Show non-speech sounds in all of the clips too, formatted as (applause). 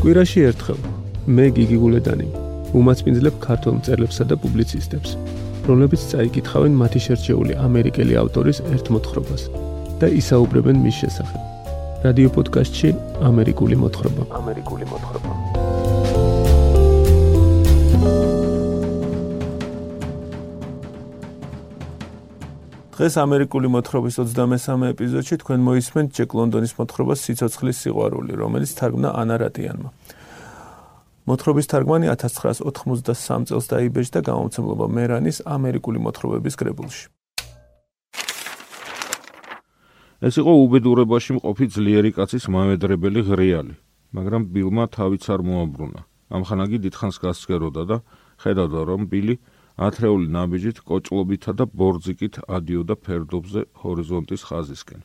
კვირაში ერთხელ მე გიგი გულედანი უმაცმინძლებ ქართულ მწერლებსა და პუბლიცისტებს, რომლებიც წაიკითხავენ მათი შერჩეული ამერიკელი ავტორის ერთ მოთხრობას და ისაუბრებენ მის შესახებ. რადიო პოდკასტში ამერიკული მოთხრობა. ამერიკული მოთხრობა. დღეს ამერიკული მოთხრობის 23-მე ეპიზოდში თქვენ მოისმენთ ჯეკ ლონდონის მოთხრობას სიცოცხლის სიყვარული, რომელიც თარგმნა ანა რატიანმა. მოთხრობის თარგმანი 1983 წელს დაიბეჭდა გამომცემლობა მერანის ამერიკული მოთხრობების კრებულში. ეს იყო უბედურებაში მყოფი ძლიერი კაცის მამედრებელი ღრიალი, მაგრამ ბილმა თავიც არ მოაბრუნა. ამხანაგი დიდხანს გასცეროდა და ხედავდა რომ ბილი ათრეული ნაბიჯით კოჭლობითა და ბორძიკით ადიოდა ფერდობზე ჰორიზონტის ხაზისკენ,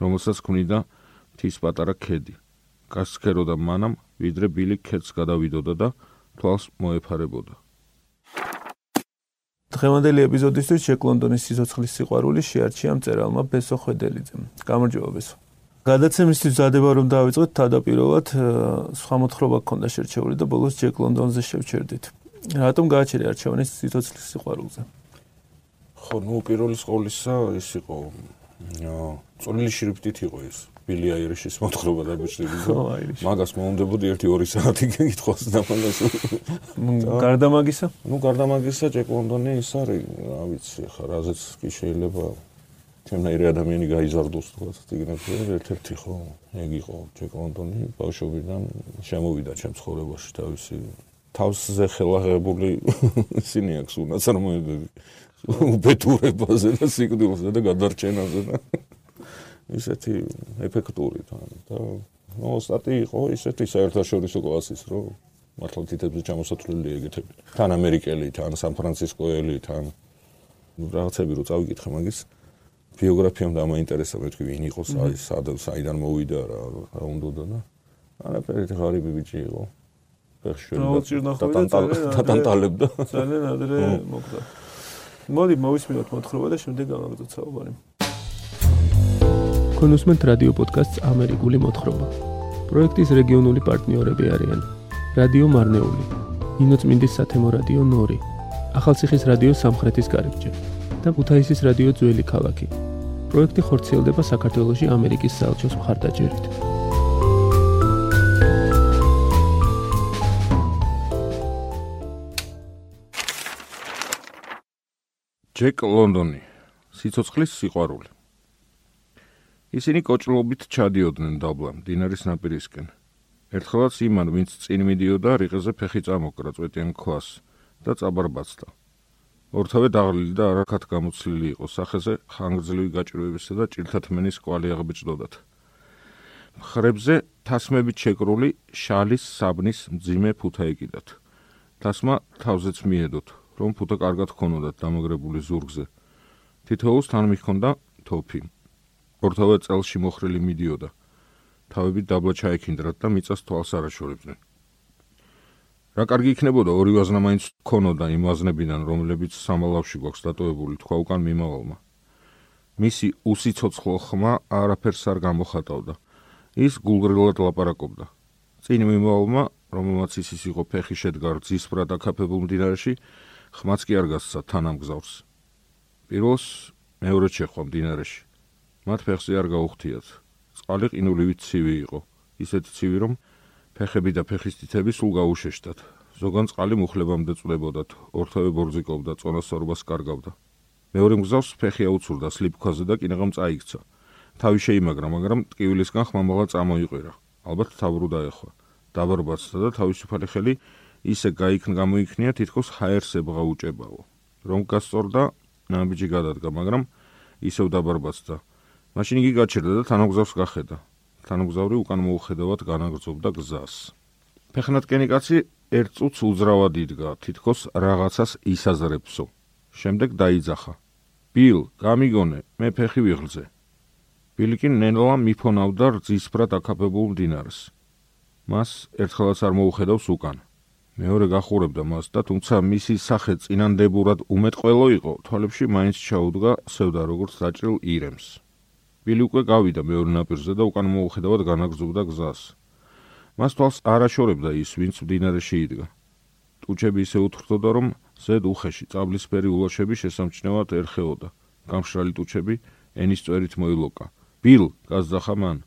რომელსაც ქმნიდა მთის პატარა ქედი. გასქეროდა მანამ, ვიდრე ბილი ქედს გადავიდოდა და თვალს მოეფარებოდა. დღევანდელი ეპიზოდისთვის ჩეკ ლონდონის სიცოცხლის სიყვარული შეარჩია მწერალმა ბესო ხვედელიძემ. გამარჯობა ბესო. გადაცემისთვის დადება რომ დავიწყოთ თავდაპირველად სხვა მოთხრობა გქონდა შერჩეული და ბოლოს ჯეკ ლონდონზე შევჩერდით. რატომ გააჩერე არჩევანის სიცოცხლის სიყვარულზე? ხო, ნუ პირველი სკოლისა ის იყო. წონილი შრიფტით იყო ეს. ბილი აირიშის მოთხრობა აირიში. მაგას მოუნდებოდი 1-2 საათი (laughs) გეკითხოს და მაგას. გარდა მაგისა? ნუ გარდა მაგისა ჯეკ ლონდონი ის არის, რა ვიცი, ხა რაზეც კი შეიძლება ჩემნაირი ადამიანი გაიზარდოს თქვა ციგნებში ერთ-ერთი ხო ეგ იყო ჯეკ ლონდონი ბავშვობიდან შემოვიდა ჩემ ცხოვრებაში თავისი თავზე ხელაღებული (laughs) ისინი აქვს უნაცარმოებები უბედურებაზე და სიკვდილზე და გადარჩენაზე და ისეთი ეფექტური თან და ნუ სტატი იყო ისეთი საერთაშორისო კლასის რო მართლა თითებზე ჩამოსათვლელი ეგეთები თან ამერიკელი თან სან ფრანცისკოელი თან რაღაცები რო წავიკითხე მაგის ბიოგრაფიამ დამაინტერესა მე თქვი ვინ იყო საიდან მოვიდა რა რა უნდა და არაფერი ღარიბი ბიჭი იყო დატანტალებდა. ძალიან ადრე მოკდა. მოდი მოვისმინოთ მოთხრობა და შემდეგ გავაგზავნოთ საუბარი. კონუსმენტ რადიო პოდკასტს ამერიკული მოთხრობა. პროექტის რეგიონული პარტნიორები არიან: რადიო მარნეული, ინოცმინდის სათემო რადიო ნორი, ახალციხის რადიო სამხრეთის კარიბჭე და ქუთაისის რადიო ძველი ქალაქი. პროექტი ხორციელდება საქართველოსი ამერიკის საელჩოს მხარდაჭერით. ჯეკ ლონდონი სიცოცხლის სიყვარული ისინი კოჭლობით ჩადიოდნენ დაბლა დინარის ნაპირისკენ ერთხელაც იმან ვინც წინ მიდიოდა რიყეზე ფეხი წამოკრა წვეტიან ქვას და წაბარბაცდა ორთავე დაღლილი და არაქათ გამოცლილი იყო სახეზე ხანგრძლივი გაჭირვებისა და ჭირთათმენის კვალი აღბეჭდოდათ ხრებზე თასმებით შეკრული შალის საბნის მძიმე ფუთა ეკიდათ თასმა თავზეც მიედოთ რომ ფუტა კარგად ხონოდათ დამაგრებული ზურგზე. თითოეულს თან მიხონდა თოფი. ორთავე წელში მოხრილი მიდიოდა. თავები დაბლა ჩაიქინდრათ და მიწას თვალს არაშორებდნენ. რა კარგი იქნებოდა ორი ვაზნა მაინც ხონოდა იმ ვაზნებიდან, რომლებიც სამალავში გვაქვს დატოვებული თქვა უკან მიმავალმა. მისი უსიცოცხლო ხმა არაფერს არ გამოხატავდა. ის გულგრილად ლაპარაკობდა. წინ მიმავალმა, რომელმაც ის ის იყო ფეხი შედგარ ძისბრად აკაფებულ მდინარეში, ხმაც კი არ გასცა თანამგზავრს. პირველს მეორე შეხვა მდინარეში. მათ ფეხზე არ გაუხთიათ. წყალი ყინულივით ცივი იყო. ისეთი ცივი, რომ ფეხები და ფეხის თითები სულ გაუშეშდათ. ზოგან წყალი მუხლებამდე წვლებოდათ. ორთავე ბორძიკობდა, წონასწორობას კარგავდა. მეორე მგზავს ფეხი აუცურდა სლიპქაზე და კინაღამ წაიქცა. თავი შეიმაგრა, მაგრამ ტკივილისგან ხმამაღლა წამოიყვირა. ალბათ თავრუ დაეხვა. დაბარბაცდა და თავისუფალი ხელი ისე გაიქნა გამოიქნია თითქოს ჰაერსებღა უჭებაო რომ გასწორდა ნაბიჯი გადადგა მაგრამ ისევ დაბარბაცდა მაშინ იგი გაჩერდა და თანაგზავს გახედა. თანაგზავრი უკან მოუხედავად განაგრძობდა გზას. ფეხნატკენი კაცი ერთ წუთს უძრავად იდგა თითქოს რაღაცას ისაზრებსო. შემდეგ დაიძახა. ბილ გამიგონე მე ფეხი ვიღლზე ბილი კი ნენლა მიფონავდა რძისფრად აკაფებულ მდინარეს მას ერთხელაც არ მოუხედავს უკან. მეორე გახურებდა მას და თუმცა მისი სახე წინანდებურად უმეტყველო იყო, თვალებში მაინც ჩაუდგა სევდა როგორც დაჭრილ ირემს. ბილი უკვე გავიდა მეორე ნაპირზე და უკან მოუხედავად განაგზობდა გზას. მას თვალს არ აშორებდა ის, ვინც მდინარეში იდგა. ტუჩები ისე უთრთოდა, რომ ზედ უხეში წაბლისფერი ულოშები შესამჩნევად ერხეოდა. გამშრალი ტუჩები ენის წვერით მოილოკა. ბილ, გაზახა მან.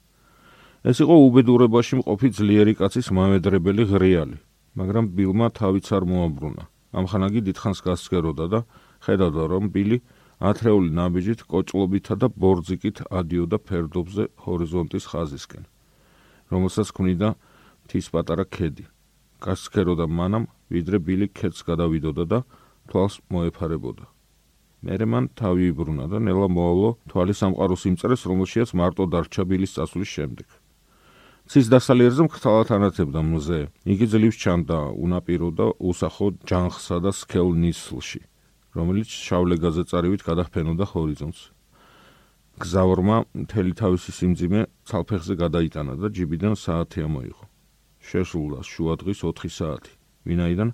ეს იყო უბედურებაში მყოფი ძლიერი კაცის მამედრებელი ღრიალი, მაგრამ ბილმა თავიც არ მოაბრუნა. ამხანაგი დიდხანს გასცეროდა და ხედავდა, რომ ბილი ათრეული ნაბიჯით კოჭლობითა და ბორძიკით ადიოდა ფერდობზე ჰორიზონტის ხაზისკენ, რომელსაც ქმნიდა თის პატარა ქედი. გასცეროდა მანამ, ვიდრე ბილი ქედს გადავიდოდა და თვალს მოეფარებოდა. მერე მან თავი იბრუნა და ნელა მოავლო თვალის სამყაროს იმწრეს, რომელშიაც მარტო დარჩა ბილის წასვლის შემდეგ. ცის დასალიერზე მკრთალად ანათებდა მუზე. იგი ძლივს ჩანდა უნაპირო და უსახო ჯანხსა და სქელ ნისლში, რომელიც შავლეგაზე წარივით გადახფენოდა ჰორიზონტს. გზავრმა მთელი თავისი სიმძიმე ცალფეხზე გადაიტანა და ჯიბიდან საათი ამოიღო. შესრულდა შუადღის 4 საათი, ვინაიდან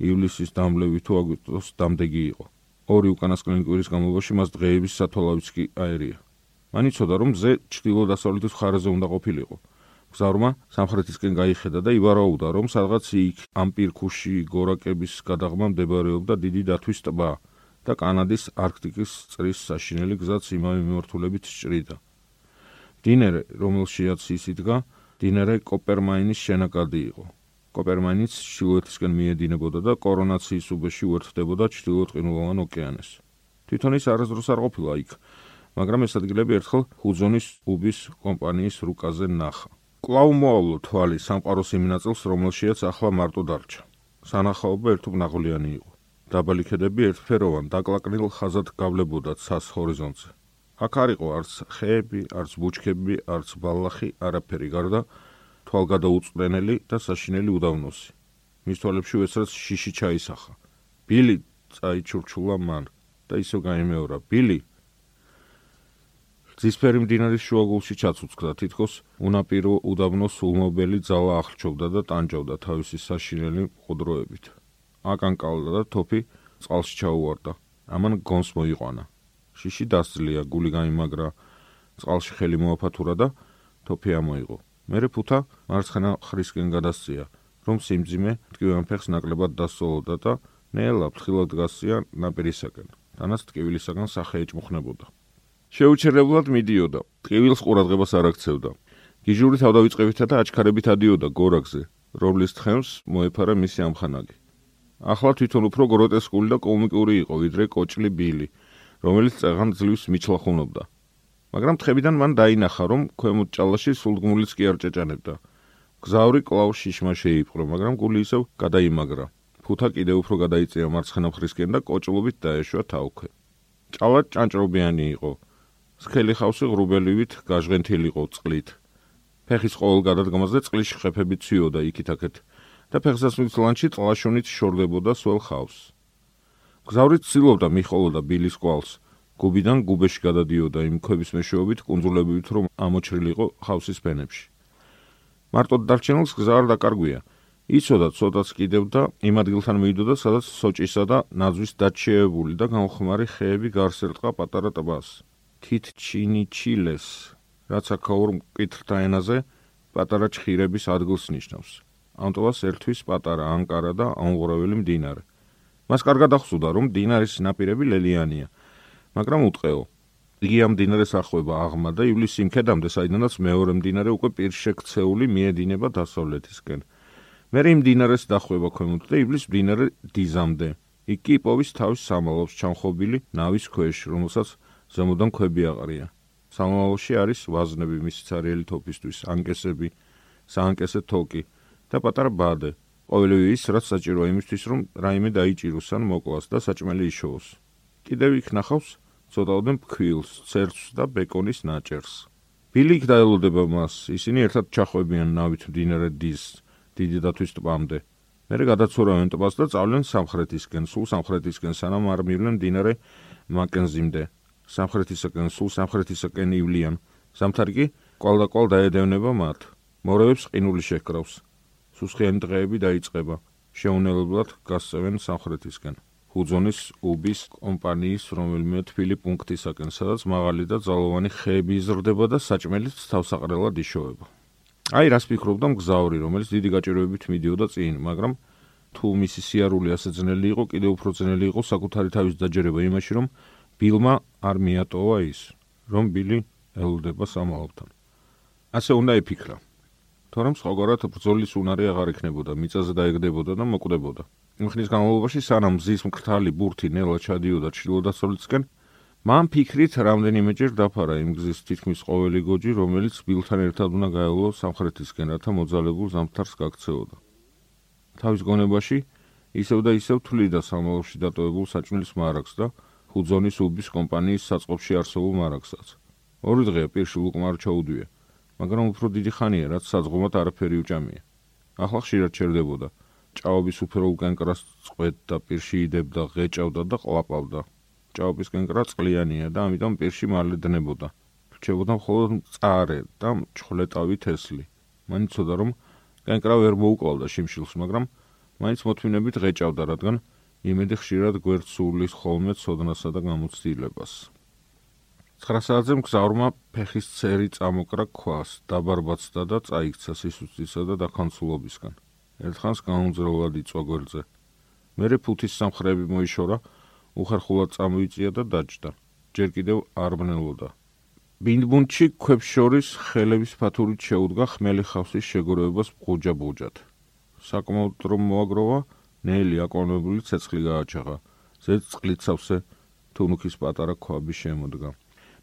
ივლისის დამლევი თუ აგვისტოს დამდეგი იყო. ორი უკანასკნელი კვირის განმავლობაში მას დღეების სათვალავიც კი აერია. მან იცოდა, რომ ზე ჩtildeო-დასავლეთის მხარეზე უნდა ყოფილიყო. გზავრმა სამხრეთისკენ გაიხედა და ივარაუდა, რომ სადღაც იქ ამპირქუში გორაკების გადაღმა მდებარეობდა დიდი დათვის ტბა და კანადის არქტიკის წრის საშინელი გზაც იმავე მიმართულებით სჭრიდა. დინერე, რომელშიაც ის იდგა, დინერე კოპერმაინის შენაკადი იყო. კოპერმაინიც ჩრდილოეთისკენ მიედინებოდა და კორონაციის უბეში უერთდებოდა ჩრდილოეთყინულოვან ოკეანეს. თვითონ ის არასდროს არ ყოფილა იქ, მაგრამ ეს ადგილები ერთხელ ჰუძონის უბის კომპანიის რუკაზე ნახა. კლაუ მოავლო თვალი სამყაროს იმ ნაწილს, რომელშიაც ახლა მარტო დარჩა. სანახაობა ერთუბნაღლიანი იყო. დაბალი ქედები ერთფეროვან დაკლაკნილ ხაზად გავლებოდა ცას ჰორიზონტზე. აქ არ იყო არც ხეები, არც ბუჩქები, არც ბალახი, არაფერი გარდა თვალგადაუწვრენელი და საშინელი უდავნოსი. მის თვალებში უეცრად შიში ჩაისახა. ბილი წაიჩურჩულა მან და ისო გაიმეორა. ბილი ძისფერი მდინარის შუაგულში ჩაცუცქდა თითქოს უნაპირო უდაბნო სულმობელი ძალა აღრჩობდა და ტანჯავდა თავისი საშინელი ყუდროებით. აკანკალდა და თოფი წყალში ჩაუვარდა. ამან გონს მოიყვანა. შიში დასძლია, გული გამიმაგრა, წყალში ხელი მოაფათურა და თოფი ამოიღო. მერე ფუთა მარცხენა ხრისკენ გადასწია, რომ სიმძიმე ტკივან ფეხს ნაკლებად დასწოლოდა და ნელა ფრთხილად გასწია ნაპირისაკენ. თანაც ტკივილისაგან სახე ეჭმხნებოდა. შეუჩერებლად მიდიოდა, ტკივილს ყურადღებას არ აქცევდა. გიჟური თავდავიწყებითა და აჩქარებით ადიოდა გორაკზე, რომლის თხემს მოეფარა მისი ამხანაგი. ახლა თვითონ უფრო გროტესკული და კომიკური იყო, ვიდრე კოჭლი ბილი, რომელიც წეღან ძლივს მიჩლახუნობდა. მაგრამ თხებიდან მან დაინახა, რომ ქვემოთ ჭალაში სულგმულიც კი არ ჭეჭანებდა. გზავრი კლავ შიშმა შეიპყრო, მაგრამ გული ისევ გადაიმაგრა. ფუთა კიდევ უფრო გადაიწია მარცხენა მხრისკენ და კოჭლობით დაეშვა თავქვე. ჭალა ჭანჭრობიანი იყო. სქელი ხავსი ღრუბელივით გაჟღენთილიყო წყლით. ფეხის ყოველ გადადგომაზე წყლის შეფები ციოდა იქით-აქეთ და ფეხსაცმლის ლანჩი წყლაშონით შორდებოდა სულ ხავს. გზავრი ცდილობდა მიხოლოდა ბილის ყვალს. გუბიდან გუბეში გადადიოდა იმ ქვების მეშვეობით კუნძულებივით რომ ამოჩრილიყო ხავსის ფენებში. მარტო დარჩენილს გზა არ დაკარგვია. იცოდა ცოტაც კიდევ და იმ ადგილთან მივიდოდა, სადაც სოჭისა და ნაძვის დაჩეებული და განხმარი ხეები გარსერტყა პატარა ტბას. თითჩინიჩილეს, რაც აქაურ მკითხთა ენაზე პატარა ჩხირების ადგილს ნიშნავს. ამ ტოვას ერთვის პატარა ანკარა და ამღურაველი მდინარე. მას კარგად ახსოვდა, რომ მდინარის ნაპირები ლელიანია, მაგრამ უტყეო. იგი ამ მდინარეს ახვება აღმა და ივლის სიმქედამდე, საიდანაც მეორე მდინარე უკვე პირშექცეული მიედინება დასავლეთისკენ. მე იმ მდინარეს დახვება ქვემოთ და ივლის მდინარე დიზამდე. იგი პოვის თავის სამალავს ჩამხობილი ნავის ქვეშ, რომელსაც ზემოდან ქვები აყრია. სამალავში არის ვაზნები მის цаრიელი თოფისთვის, ანკესები, საანკესე თოკი და პატარა ბადე. ყოველივე ის რაც საჭიროა იმისთვის, რომ რაიმე დაიჭიროს ან მოკლას და საჭმელი იშოვოს. კიდევ იქ ნახავს ცოტაოდენ ფქვილს, ცერცს და ბეკონის ნაჭერს. ბილი იქ დაელოდება მას, ისინი ერთად ჩახვებიან ნავით მდინარე დის, დიდი დათვის ტბამდე. მერე გადაცურავენ ტბას და წავლენ სამხრეთისკენ, სულ სამხრეთისკენ, სანამ არ მივლენ მდინარე მაკენზიმდე. სამხრეთისკენ, სულ სამხრეთისკენ ივლიან. სამთარი კი ყვალდაკვალ დაედევნება მათ. მორევებს ყინული შეკრავს. სუსხიანი დღეები დაიწყება. შეუნელებლად გასწევენ სამხრეთისკენ. ჰუძონის უბის კომპანიის რომელიმე თბილი პუნქტისაკენ, სადაც მაღალი და ძალოვანი ხეები იზრდება და საჭმელიც თავსაყრელად იშოვება. აი რას ფიქრობდა მგზავრი, რომელიც დიდი გაჭირვებით მიდიოდა წინ, მაგრამ თუ მისი სიარული ასე ძნელი იყო, კიდევ უფრო ძნელი იყო საკუთარი თავის დაჯერება იმაში, რომ ბილმა არ მიატოვა ის, რომ ბილი ელოდება სამალობთან. ასე უნდა ეფიქრა. თორემ სხვაგვარად ბრძოლის უნარი აღარ იქნებოდა, მიწაზე დაეგდებოდა და მოკვდებოდა. ხნის განმავლობაში სანამ მზის მკრთალი ბურთი ნელა ჩადიოდა ჩრდილო-დასავლეთისკენ, მან ფიქრით რამდენიმეჯერ დაფარა იმ გზის თითქმის ყოველი გოჯი, რომელიც ბილთან ერთად უნდა გაევლო სამხრეთისკენ, რათა მოძალებულ ზამთარს გაქცეოდა. თავის გონებაში ისევ და ისევ თვლიდა სამალავში დატოვებულ საჭმლის მარაგს და ხუძონის უბის კომპანიის საწყობში არსებულ მარაგსაც. ორი დღეა პირში უკმარ ჩაუდვია, მაგრამ უფრო დიდი ხანია, რაც საძღობად არაფერი უჭამია. ახლა ხშირად ჩერდებოდა. ჭაობის უფერო უკანკრას წყვეტდა, პირში იდებდა, ღეჭავდა და ყლაპავდა. ჭაობის კენკრა წყლიანია და ამიტომ პირში მალე დნებოდა. რჩებოდა მხოლოდ წარე და ჩხლეტავი თესლი. მან იცოდა რომ კენკრა ვერ მოუკლავდა შიმშილს, მაგრამ მაინც მოთმინებით ღეჭავდა, რადგან იმედი ხშირად გვერდსულის ხოლმე ცოდნასა და გამოცდილებას. 9 საათზე მგზავრმა ფეხის წერი წამოკრა ქვას, დაბარბაცდა და წაიქცა სისუსტისა და დაქანცულობისგან. ერთხანს გაუნძრევლად იწვა გვერდზე. მერე ფუთის სამხრები მოიშორა, უხერხულად წამოიწია და დაჯდა. ჯერ კიდევ არ ბრნელოდა. ბინდბუნჩი ქვებს შორის ხელების ფათურით შეუდგა ხმელი ხავსის შეგორებას ბუჯა-ბუჯად. საკმაოდ რომ მოაგროვა, ნელი აკონებული ცეცხლი გააჩაღა. ზეც წყლიცავსე თუნუქის პატარა ქვაბი შემოდგა.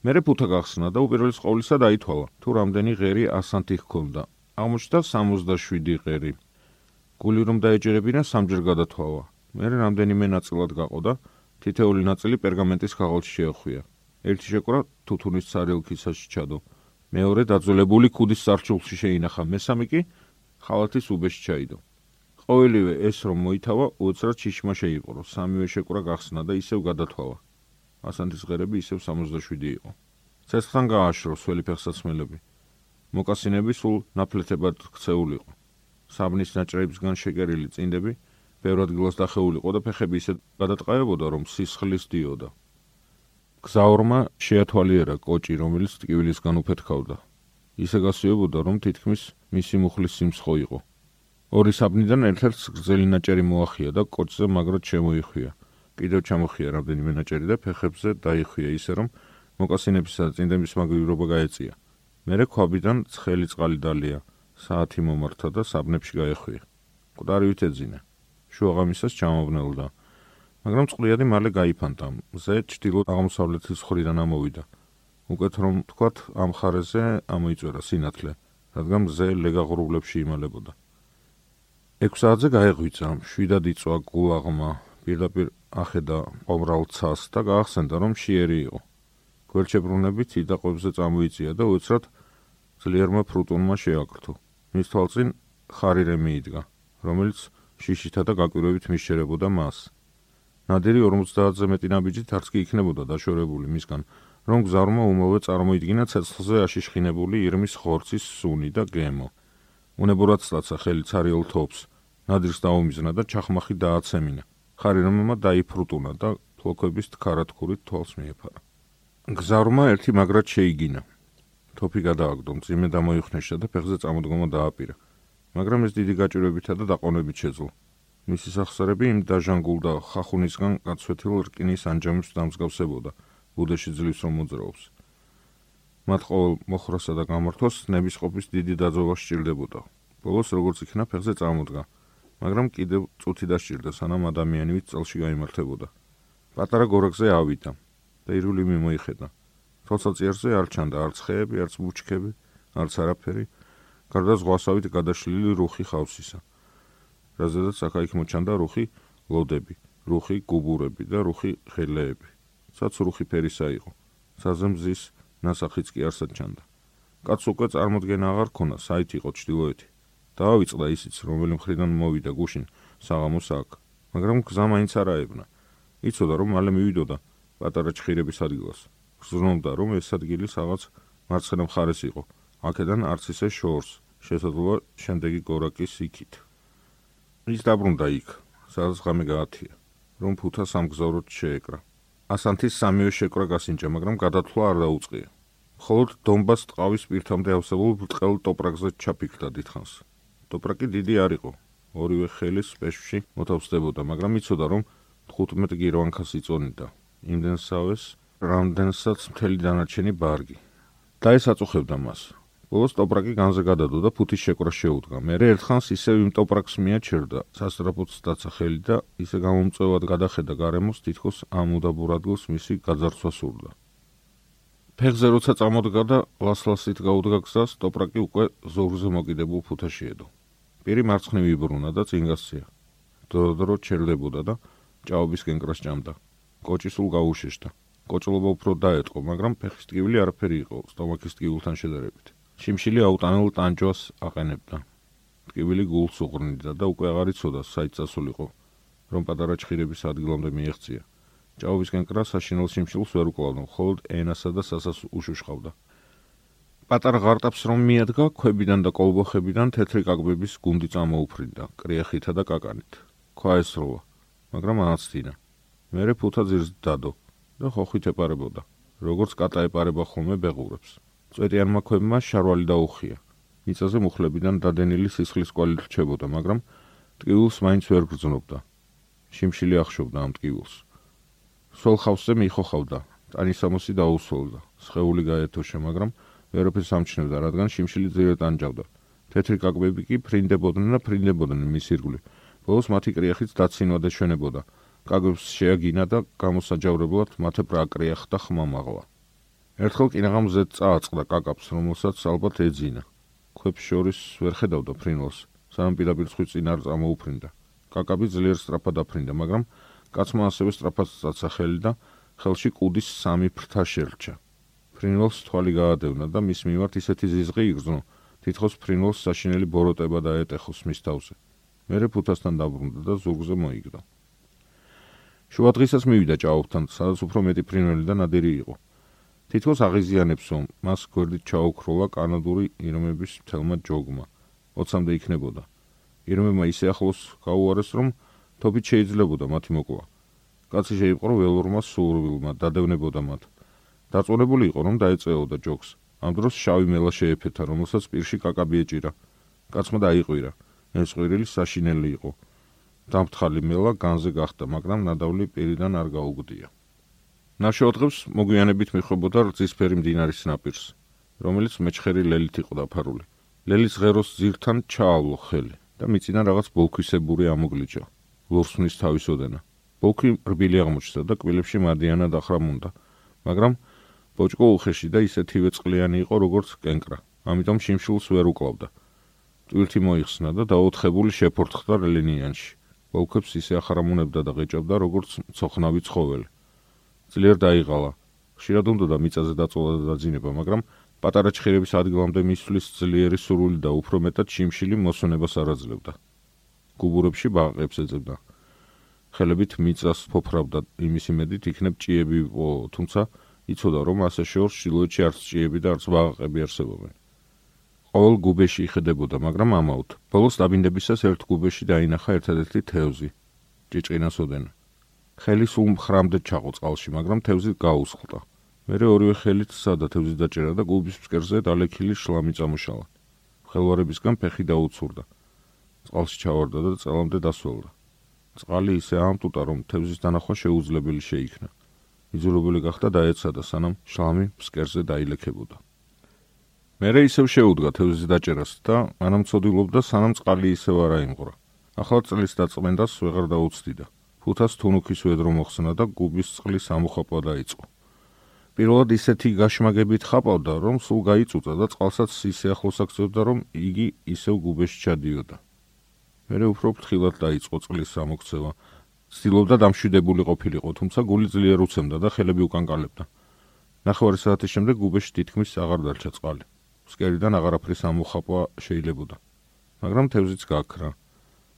მერე ფუთა გახსნა და უპირველეს ყოვლისა დაითვალა, თუ რამდენი ღერი ასანთი ჰქონდა. აღმოჩნდა 67 ღერი. გული რომ დაეჭირებინა სამჯერ გადათვალა. მერე რამდენიმე ნაწილად გაყოდა, თითოეული ნაწილი პერგამენტის ქაღალდში შეახვია. ერთი შეკრა თუთუნის ცარილქისაში ჩადო. მეორე დაძველებული ქუდის სარჩულში შეინახა, მესამე კი ხალათის უბეში ჩაიდო. ყოველივე ეს რომ მოითავა, უცრად ჩიშმა შეიყრო. სამივე შეკრა გახსნა და ისევ გადათვალა. ასანთის ღერები ისევ 67 იყო. ცეცხლთან გააშრო სველი ფეხსაცმელები. მოკასინები სულ ნაფლეთებად ქცეულიყო. საბნის ნაჭრებისგან შეკერილი წინდები ბევრ ადგილას დახეულიყო და ფეხები ისე გადატყაებოდა, რომ სისხლის დიოდა. გზაურმა შეათვალიერა კოჭი, რომელიც ტკივილისგან უფეთქავდა. ისე გასიებოდა, რომ თითქმის მისი მუხლის სიმცხო იყო. ორი საბნიდან ერთ-ერთს გრძელი ნაჭერი მოახია და კოჭზე მაგრად შემოიხვია. კიდევ ჩამოხია რამდენიმე ნაჭერი და ფეხებზე დაიხვია ისე, რომ მოკასინებისა და წინდების მაგივრობა გაეწია. მერე ქვაბიდან ცხელი წყალი დალია, საათი მომართა და საბნებში გაეხვია. ყდარი ვითეძინა. შუაღამისას ჩამოვნელდა. მაგრამ წყლიადი მალე გაიფანტა. მზე ჭდილო აღმოსავლეთის ხრიდან ამოვიდა. უკეთ რომ თქვათ ამ ხარეზე ამოიწურა სინათლე, რადგან მზე ლეგაღრუბლებში იმალებოდა. 6 საათზე გაეღვიცა, შვიდად იწვა გულაღმა, პირდაპირ ახედა ყომრალცას და გაახსენდა რომ შიერი იყო. გვერდშებრუნებით იდაყვებზე წამოიწია და უცრად ძლიერმა ფრუტუნმა შეაკრთო. მის თვალწინ ხარირემი იდგა, რომელიც შიშითა და გაკვირვებით მისშერებოდა მას. ნადირი 50-ზე მეტი ნაბიჯით არც კი იქნებოდა დაშორებული მისგან, რომ გზარმა უმოვე წარმოიდგინა ცეცხლზე აშიშხინებული ირმის ხორცის სუნი და გემო. უნებურად სწაცა ხელი цаრიელ თოფს, ნადირს დაუმიზნა და ჩახმახი დააცემინა. ხარი რომმა დაიფრუტუნა და ფლოქების თქარათქურით თვალს მიეფარა. გზარმა ერთი მაგრად შეიგინა. თოფი გადააგდო, მძიმე დამოიხნეშა და ფეხზე წამოდგომა დააპირა. მაგრამ ეს დიდი გაჭირვებითა და დაყოვნებით შეძლო. მისი სახსრები იმ დაჟანგულ და ხახუნისგან გაცვეთილ რკინის ანჯამებს დამსგავსებოდა, ბუდეში ძლივს რომ მოძრაობს. მათ ყოველ მოხრასა და გამართვას ნების ყოფის დიდი დაძობა სჭირდებოდა. ბოლოს როგორც იქნა ფეხზე წამოდგა, მაგრამ კიდევ წუთი დასჭირდა, სანამ ადამიანივით წელში გამართებოდა. პატარა გორაკზე ავიდა და ირული მიმოიხედა. თვალსაჩინზე არ ჩანდა არც ხეები, არც ბუჩქები, არც არაფერი. გარდა ზღვასავით გადაშლილი რუხი ხავსისა. რაზედაც აქა-იქ მოჩანდა რუხი ლოდები, რუხი გუბურები და რუხი ღელეები. საც რუხი ფერისა იყო. საზემზის ნასახიც კი არსად ჩანდა. კაც უკვე წარმოდგენა აღარ ქონა, საით იყო ჭდილოეთი. დაავიწყდა ისიც, რომელი მხრიდან მოვიდა გუშინ საღამოს აქ. მაგრამ გზა მაინც არ აებნა. იცოდა რომ მალე მივიდოდა პატარა ჭხირების ადგილას. გზნობდა რომ ეს ადგილი რაღაც მარცხენა მხარეს იყო. აქედან არც ისე შორს შესაძლოა შემდეგი გორაკის იქით ის დაბრუნდა იქ სადაც ღამე გაათია რომ ფუთა სამგზავროდ შეეკრა ასანთის სამიო შეკრა გასინჯა მაგრამ გადათვლა არ დაუწყია ხოლო დონბას ტყავის პირთამდე ავსებულ ბრტყელ ტოპრაკზე ჩაფიქრდა დიდხანს. ტოპრაკი დიდი არ იყო. ორივე ხელის პეშში მოთავსდებოდა, მაგრამ იცოდა რომ 15 გირვანქას იწონიდა. იმდენსავეს, რამდენსაც მთელი დანარჩენი ბარგი. და ეს აწუხებდა მას. ბოლოს ტოპრაკი განზე გადადო და ფუთის შეკრა შეუდგა. მე ერთხანს ისევ იმ ტოპრაკს მიაჩერდა, სასწრაფოდ დაცა ხელი და ისე გამომწევად გადახედა გარემოს, თითქოს ამ უდაბურ ადგილს მისი გაძარცვა სურდა. ფეხზე როცა წამოდგა და ლასლასით გაუდგა გზას, ტოპრაკი უკვე ზოურზე მოკიდებულ ფუთაში ედო. პირი მარცხნივ იბრუნა და წინ გასცია. დრო-დრო ჩერდებოდა და ჭაობის კენკრას ჭამდა. კოჭი სულ გაუშეშდა. კოჭლობა უფრო დაეტყო, მაგრამ ფეხის ტკივილი არაფერი იყო, სტომაქის ტკივილთან შედარებით. შიმშილი აუტანელ ტანჯოს აყენებდა. ტკივილი გულს უღრნიდა და უკვე აღარ იცოდა, საით წასულიყო, რომ პატარა ჩხირების ადგილამდე მიეღწია. ჭაობისკენ კრა საშინელ სიმშილს ვერ უკლავდა, ხოლოდ ენასა და სასას უშუშხავდა. პატარა ღარტაფს რომ მიადგა, ქვებიდან და კოლბოხებიდან თეთრი კაკბების გუნდი წამოუფრინდა, კრიახითა და კაკანით. ქვა ესროლა, მაგრამ ააცდინა. მერე ფუთა ძირს დადო და ხოხით ეპარებოდა, როგორც კატა ეპარება ხოლმე ბეღურებს. წვეტიანმა ქვებმა შარვალი დაუხია. მიწაზე მუხლებიდან დადენილი სისხლის კვალი რჩებოდა, მაგრამ ტკივილს მაინც ვერ გრძნობდა. შიმშილი ახშობდა ამ ტკივილს. სულ ხავსზე მიხოხავდა. ტანისამოსი დაუსოლდა. სხეული გაეთოშა, მაგრამ ვერაფერს ამჩნევდა, რადგან შიმშილი ძირეთ ანჯავდა. თეთრი კაკბები კი ფრინდებოდნენ და ფრინდებოდნენ მის ირგვლივ. ბოლოს მათი კრიახიც დაცინვა და ჩვენებოდა. კაკბებს შეაგინა და გამოსაჯავრებლად მათე პრაკრიახდა ხმამაღლა. ერთხელ კინაღამზე წააწყდა კაკაბს, რომელსაც ალბათ ეძინა. ქვებს შორის ვერ ხედავდა ფრინველს, სანამ პირდაპირ ხვი წინარ წამოუფრინდა. კაკაბი ძლიერ სწრაფად აფრინდა, მაგრამ კაცმა ასევე სწრაფად წაცა ხელი და ხელში კუდის სამი ფრთა შერჩა. ფრინველს თვალი გაადევნა და მის მიმართ ისეთი ზიზღი იგრძნო, თითქოს ფრინველს საშინელი ბოროტება დაეტეხოს მის თავზე. მერე ფუთასთან დაბრუნდა და ზურგზე მოიგდა. შუადღესაც მივიდა ჭაობთან, სადაც უფრო მეტი ფრინველი და ნადირი იყო. თითქოს აღიზიანებსო, მას გვერდით ჩაუქროლა კანადური ირმების თელმა ჯოგმა. 20-მდე იქნებოდა. ირმებმა ისე ახლოს გაუარეს, რომ თოფით შეიძლებოდა მათი მოკლა. კაცი შეიპყრო ველურმა სურვილმა, დადევნებოდა მათ. დაწუნებული იყო, რომ დაეწეოდა ჯოგს. ამ დროს შავი მელა შეეფეთა, რომელსაც პირში კაკაბი ეჭირა. კაცმა დაიყვირა. ეს ყვირილი საშინელი იყო. დამფრთხალი მელა განზე გახდა, მაგრამ ნადავლი პირიდან არ გაუგდია. ნაშოთღებს მოგვიანებით მიხვებოდა რძისფერი მდინარის ნაპირს, რომელიც მეჩხერი ლელით იყო დაფარული. ლელის ღეროს ძირთან ჩაავლო ხელი და მიწიდან რაღაც ბოლქვისებური ამოგლიჯა. ლურსნის თავისოდენა. ბოლქვი რბილი აღმოჩნდა და კბილებში მადიანა დახრამუნდა, მაგრამ ბოჭკო უხეში და ისეთივე წყლიანი იყო, როგორც კენკრა. ამიტომ შიმშილს ვერ უკლავდა. ტვირთი მოიხსნა და დაოთხებული შეფორთხდა რელინიანში. ბოლქვებს ისე ახარამუნებდა და ღეჭობდა, როგორც ცოხნავი ცხოველი. ძლიერ დაიღალა. ხშირად უნდა მიწაზე დაწოლა და დაძინება, მაგრამ პატარა ჩხირების ადგილამდე მისვლის ძლიერი სურვილი და უფრო მეტად შიმშილი მოსონებას არაძლებდა. გუბურებში ბაყებს ეძებდა. ხელებით მიწას ფოფრავდა იმის იმედით იქნებ ჭიები იყო, თუმცა იცოდა რომ ასე შორს შილოჩი არც ჭიები და არც ბაყები არსებობენ. ყოველ გუბეში იხედებოდა, მაგრამ ამაოდ. ბოლოს დაბინდებისას ერთ გუბეში დაინახა ერთადერთი თევზი. ჭიჭინასოდენ. ხელი სულ მხრამდე ჩაყო წყალში, მაგრამ თევზი გაუსხლდა. მერე ორივე ხელით სადა თევზი დაჭერა და გუბის ფსკერზე დალექილი შლამი წამოშალა. ხელვარებისგან ფეხი დაუცურდა. წყალში ჩავარდა და წელამდე დასველდა. წყალი ისე ამტუტა, რომ თევზის დანახვა შეუძლებელი შეიქნა. იძულებული გახდა დაეცადა, სანამ შლამი ფსკერზე დაილექებოდა. მერე ისევ შეუდგა თევზის დაჭერას და ანამ წოდილობდა, სანამ წყალი ისევ არ აიმღრა. ახლა წლის დაწმენდას ვეღარ დაუცდიდა. ფუთას თუნუქის ვედრო მოხსნა და გუბის წყლის ამოხაპვა დაიწყო. პირველად ისეთი გაშმაგებით ხაპავდა, რომ სულ გაიწუწა და წყალსაც ისე ახლოს აქცევდა, რომ იგი ისევ გუბეში ჩადიოდა. მერე უფრო ფრთხილად დაიწყო წყლის ამოქცევა. ცდილობდა დამშვიდებული ყოფილიყო, თუმცა გული ძლიერ უცემდა და ხელები უკან კალებდა. ნახევარი საათის შემდეგ გუბეში თითქმის აღარ დარჩა წყალი. სკერიდან აღარაფრის ამოხაპვა შეიძლებოდა. მაგრამ თევზიც გაქრა.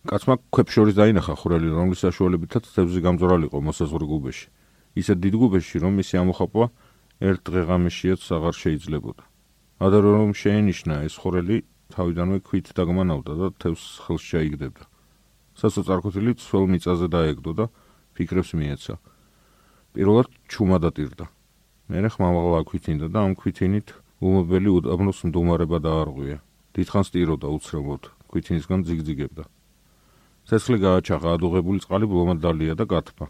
კაცმა ქვებს შორის დაინახა ხვრელი, რომლის საშუალებითაც თევზი გამძორალიყო მოსაზღვრე გუბეში. ისე დიდ გუბეში, რომ მისი ამოხაპვა ერთ დღეღამიშიაც აღარ შეიძლებოდა. ადარო რომ შეენიშნა ეს ხვრელი, თავიდანვე ქვით დაგმანავდა და თევზს ხელს შეიგდებდა. სასოწარკვეთილი ცველ მიწაზე დაეგდო და ფიქრებს მიეცა. პირველად ჩუმა დატირდა. მერე ხმამაღლა ქვითინდა და ამ ქვითინით უმობელი უდაბნოს მდუმარება დაარღვია. დიდხანს ტიროდა უცრელოდ, ქვითინისგან ძიგძიგებდა. ცეცხლი გააჩაღა, ადუღებული წყალი ბლომადალია და გათბა.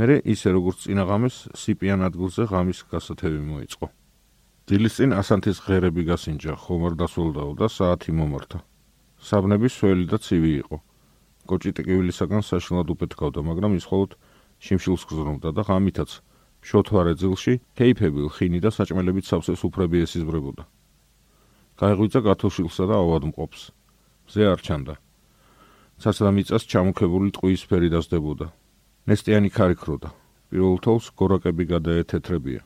მერე ისე როგორც წინა ღამეს სიპიან ადგილზე ღამის გასათევი მოიწყო. დილის წინ ასანთის ღერები გასინჯა, ხომარ დასულდაო და საათი მომართა. საბნები სველი და ცივი იყო. კოჭი ტკივილისაგან საშინლად უპეთქავდა, მაგრამ ის მხოლოდ შიმშილს გზნობდა და ღამითაც შოთვარე ძილში თეიფებილ ხინი და საჭმელებით სავსეს უფრები ესიზმრებოდა. გაიღვიძა გათოშილსა და ავადმყოფს. მზე არ ჩანდა. ცაცდა მიწას ჩამოქებული ტყუის ფერი დასდებოდა. ნესტიანი ქარიქროდა. პირველ თოლს გორაკები გადაეთეთრებია.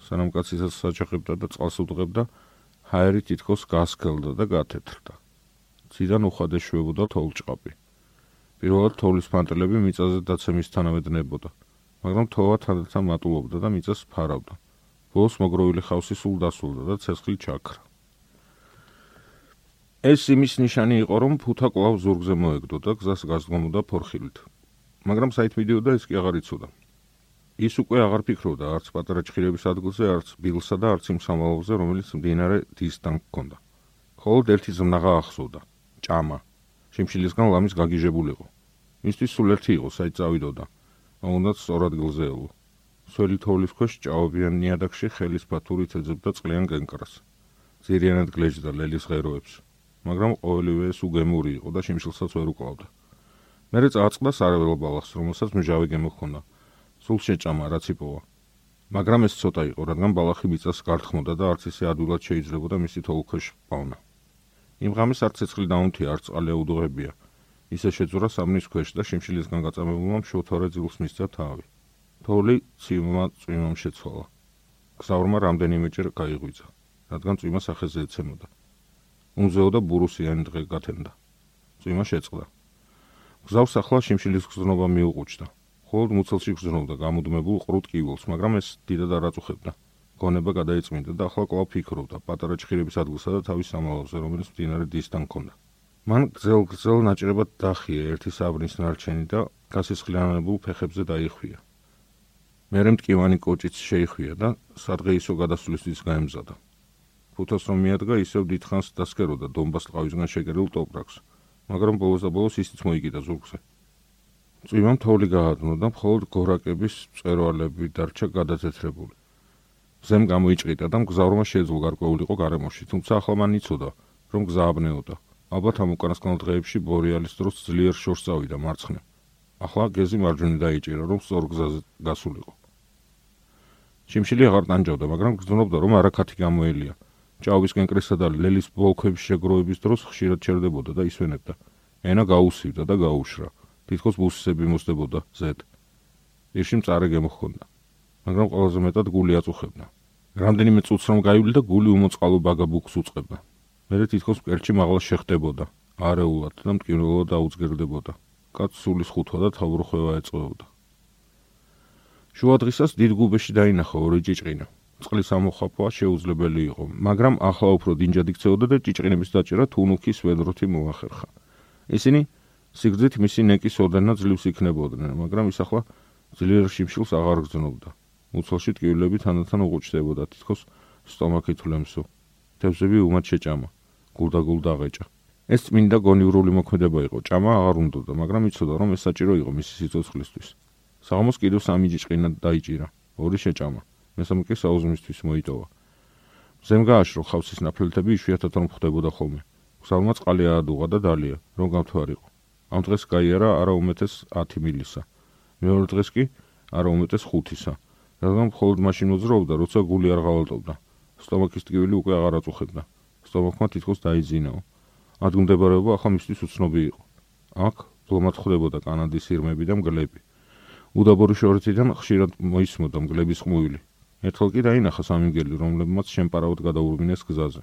სანამ კაცისაც საჭახებდა და წყალს უდღებდა, ჰაერი თითქოს გასქელდა და გათეთრდა. ციდან უხადე შვებოდა თოლჭყაპი. პირველად თოლის ფანტელები მიწაზე დაცემისთანავე დნებოდა, მაგრამ თოვა თანდათან მატულობდა და მიწას ფარავდა. ბოლოს მოგროვილი ხავსი სულ დასულდა და ცეცხლი ჩაქრა. ეს იმის ნიშანი იყო, რომ ფუთა კლავ ზურგზე მოეგდო და გზას გასდგომოდა ფორხილით. მაგრამ საით მიდიოდა ეს კი აღარ იცოდა. ის უკვე აღარ ფიქრობდა არც პატარა ჭხირების ადგილზე, არც ბილსა და არც იმ სამალავზე, რომელიც მდინარე დისთან ჰქონდა. ხოლოდ ერთი ზმნაღა ახსოვდა. ჭამა. შიმშილისგან ლამის გაგიჟებულიყო. მისთვის სულ ერთი იყო, საით წავიდოდა. აუნდაც სწორ ადგილზე ელო. სველი თოვლის ქვეშ ჭაობიან ნიადაგში ხელის ფათურით ეძებდა წყლიან კენკრას. ზირიანად გლეჯდა ლელის ღეროებს. მაგრამ ყოველივე ეს უგემური იყო და შიმშილსაც ვერ უკლავდა. მერე წააწყდა სარაველო ბალახს, რომელსაც მჟავი გემო ჰქონდა. სულ შეჭამა რაც იპოვა. მაგრამ ეს ცოტა იყო, რადგან ბალახი მიწას გარტხმოდა და არც ისე ადვილად შეიძლებოდა მისი თოლქვეშ პავნა. იმ ღამეს არც ცეცხლი დაუნთია, არც წყალი აუდუღებია. ისე შეძურა სამნის ქვეშ და შიმშილისგან გაწამებულმა შოთორე ძილს მისცა თავი. თოლი ცივმა წვიმამ შეცვალა. გზავრმა რამდენიმეჯერ გაიღვიძა, რადგან წვიმა სახეზე ეცემოდა. უმზეოდა ბურუსიანი დღე გათენდა. წვიმა შეწყდა. გზავს ახლა შიმშილის გზნობა მიუყუჩდა. ხოლოდ მუცელში გზნობდა გამუდმებულ ყრუტ კივილს, მაგრამ ეს დიდად არ აწუხებდა. გონება გადაიწმინდა და ახლა კვლავ ფიქრობდა პატარა ჭხირების ადგილსა და თავის სამალავზე, რომელიც მდინარე დისთან ჰქონდა. მან გზელ-გზელ ნაჭრებად დახია ერთი საბრნის ნარჩენი და გასისხლიანებულ ფეხებზე დაიხვია. მერე მტკივანი კოჭიც შეიხვია და სადღეისო გადასვლისთვის გაემზადა. ფუთოს რომ მიადგა ისევ დიდხანს დასკეროდა დონბას ტყავისგან შეგერილ ტოპრაკს, მაგრამ ბოლოს და ბოლოს ისიც მოიგიდა ზურგზე. წვიმამ თოვლი გაადნო და მხოლოდ გორაკების წერვალები დარჩა გადაცეთრებული. ზემ გამოიჭრიდა და მგზავრმა შეძლო გარკვეულიყო გარემოში, თუმცა ახლა მან იცოდა, რომ გზა აბნეოდა. ალბათ ამ უკანასკნელ დღეებში ბორიალის დროს ძლიერ შორს წავიდა მარცხნე. ახლა გეზი მარჯვნივ დაიჭირა, რომ სწორ გზაზე გასულიყო. შიმშილი აღარ დანჯავდა, მაგრამ გრძნობდა, რომ არაქათი გამოელია. ჭაობის კენკრისა და ლელის ბოლქვების შეგროვების დროს ხშირად ჩერდებოდა და ისვენებდა. ენა გაუსივდა და გაუშრა. თითქოს ბუსები მოსდებოდა ზეთ. ისში მწარე გემოხონდა. მაგრამ ყველაზე მეტად გული აწუხებდა. რამდენიმე წუთს რომ გაივლი და გული უმოწყალო ბაგაბუქს უწყებდა. მერე თითქოს კერჩი მაღლა შეხტებოდა, არეულად და მტკივნელად დაუძგერდებოდა. კაც სულის ხუთვა და თავროხვევა ეწოდა. შუა დღისას დიდ გუბეში დაინახა ორი ჭიჭყინა. წყლის ამოხაფვა შეუძლებელი იყო, მაგრამ ახლა უფრო დინჯად იქცეოდა და ჭიჭყინების დაჭერა თუნუქის ვედროთი მოახერხა. ისინი სიგრძით მისი ნეკის ოდენა ძლივს იქნებოდნენ, მაგრამ ის ახლა ძლიერ შიმშილს აღარ გრძნობდა. მუცელში ტკივილები თანდათან უღუჩდებოდა, თითქოს სტომაქი თვლემსო. თევზები უმად შეჭამა, გულდაგულ დაღეჭა. ეს წმინდა გონივრული მოქმედება იყო, ჭამა აღარ უნდოდა, მაგრამ იცოდა, რომ ეს საჭირო იყო მისი სიცოცხლისთვის. საღამოს კიდევ სამი ჭიჭყინა დაიჭირა, ორი შეჭამა. მესამე კი საუზმისთვის მოიტოვა. ზემ გააშრო ხავსის ნაფლეთები იშვიათად რომ ხდებოდა ხოლმე. გზალმა წყალი აადუღა და დალია, რომ გამთვარიყო. ამ დღეს გაიარა არა უმეტეს 10 მილისა. მეორე დღეს კი არა უმეტეს 5-ისა. რადგან მხოლოდ მაშინ მოძრაობდა, როცა გული არ ღალატობდა. სტომაქის ტკივილი უკვე აღარ აწუხებდა. სტომაქმა თითქოს დაიძინაო. ადგუნდებარეობა ახლა მისთვის უცნობი იყო. აქ ბლომად ხდებოდა კანადის ირმები და მგლები. უდაბური შორითიდან ხშირად მოისმოდა მგლების ხმუილი. ერთხელ კი დაინახა სამიმგელი, რომლებმაც შემპარავად გადაურბინეს გზაზე.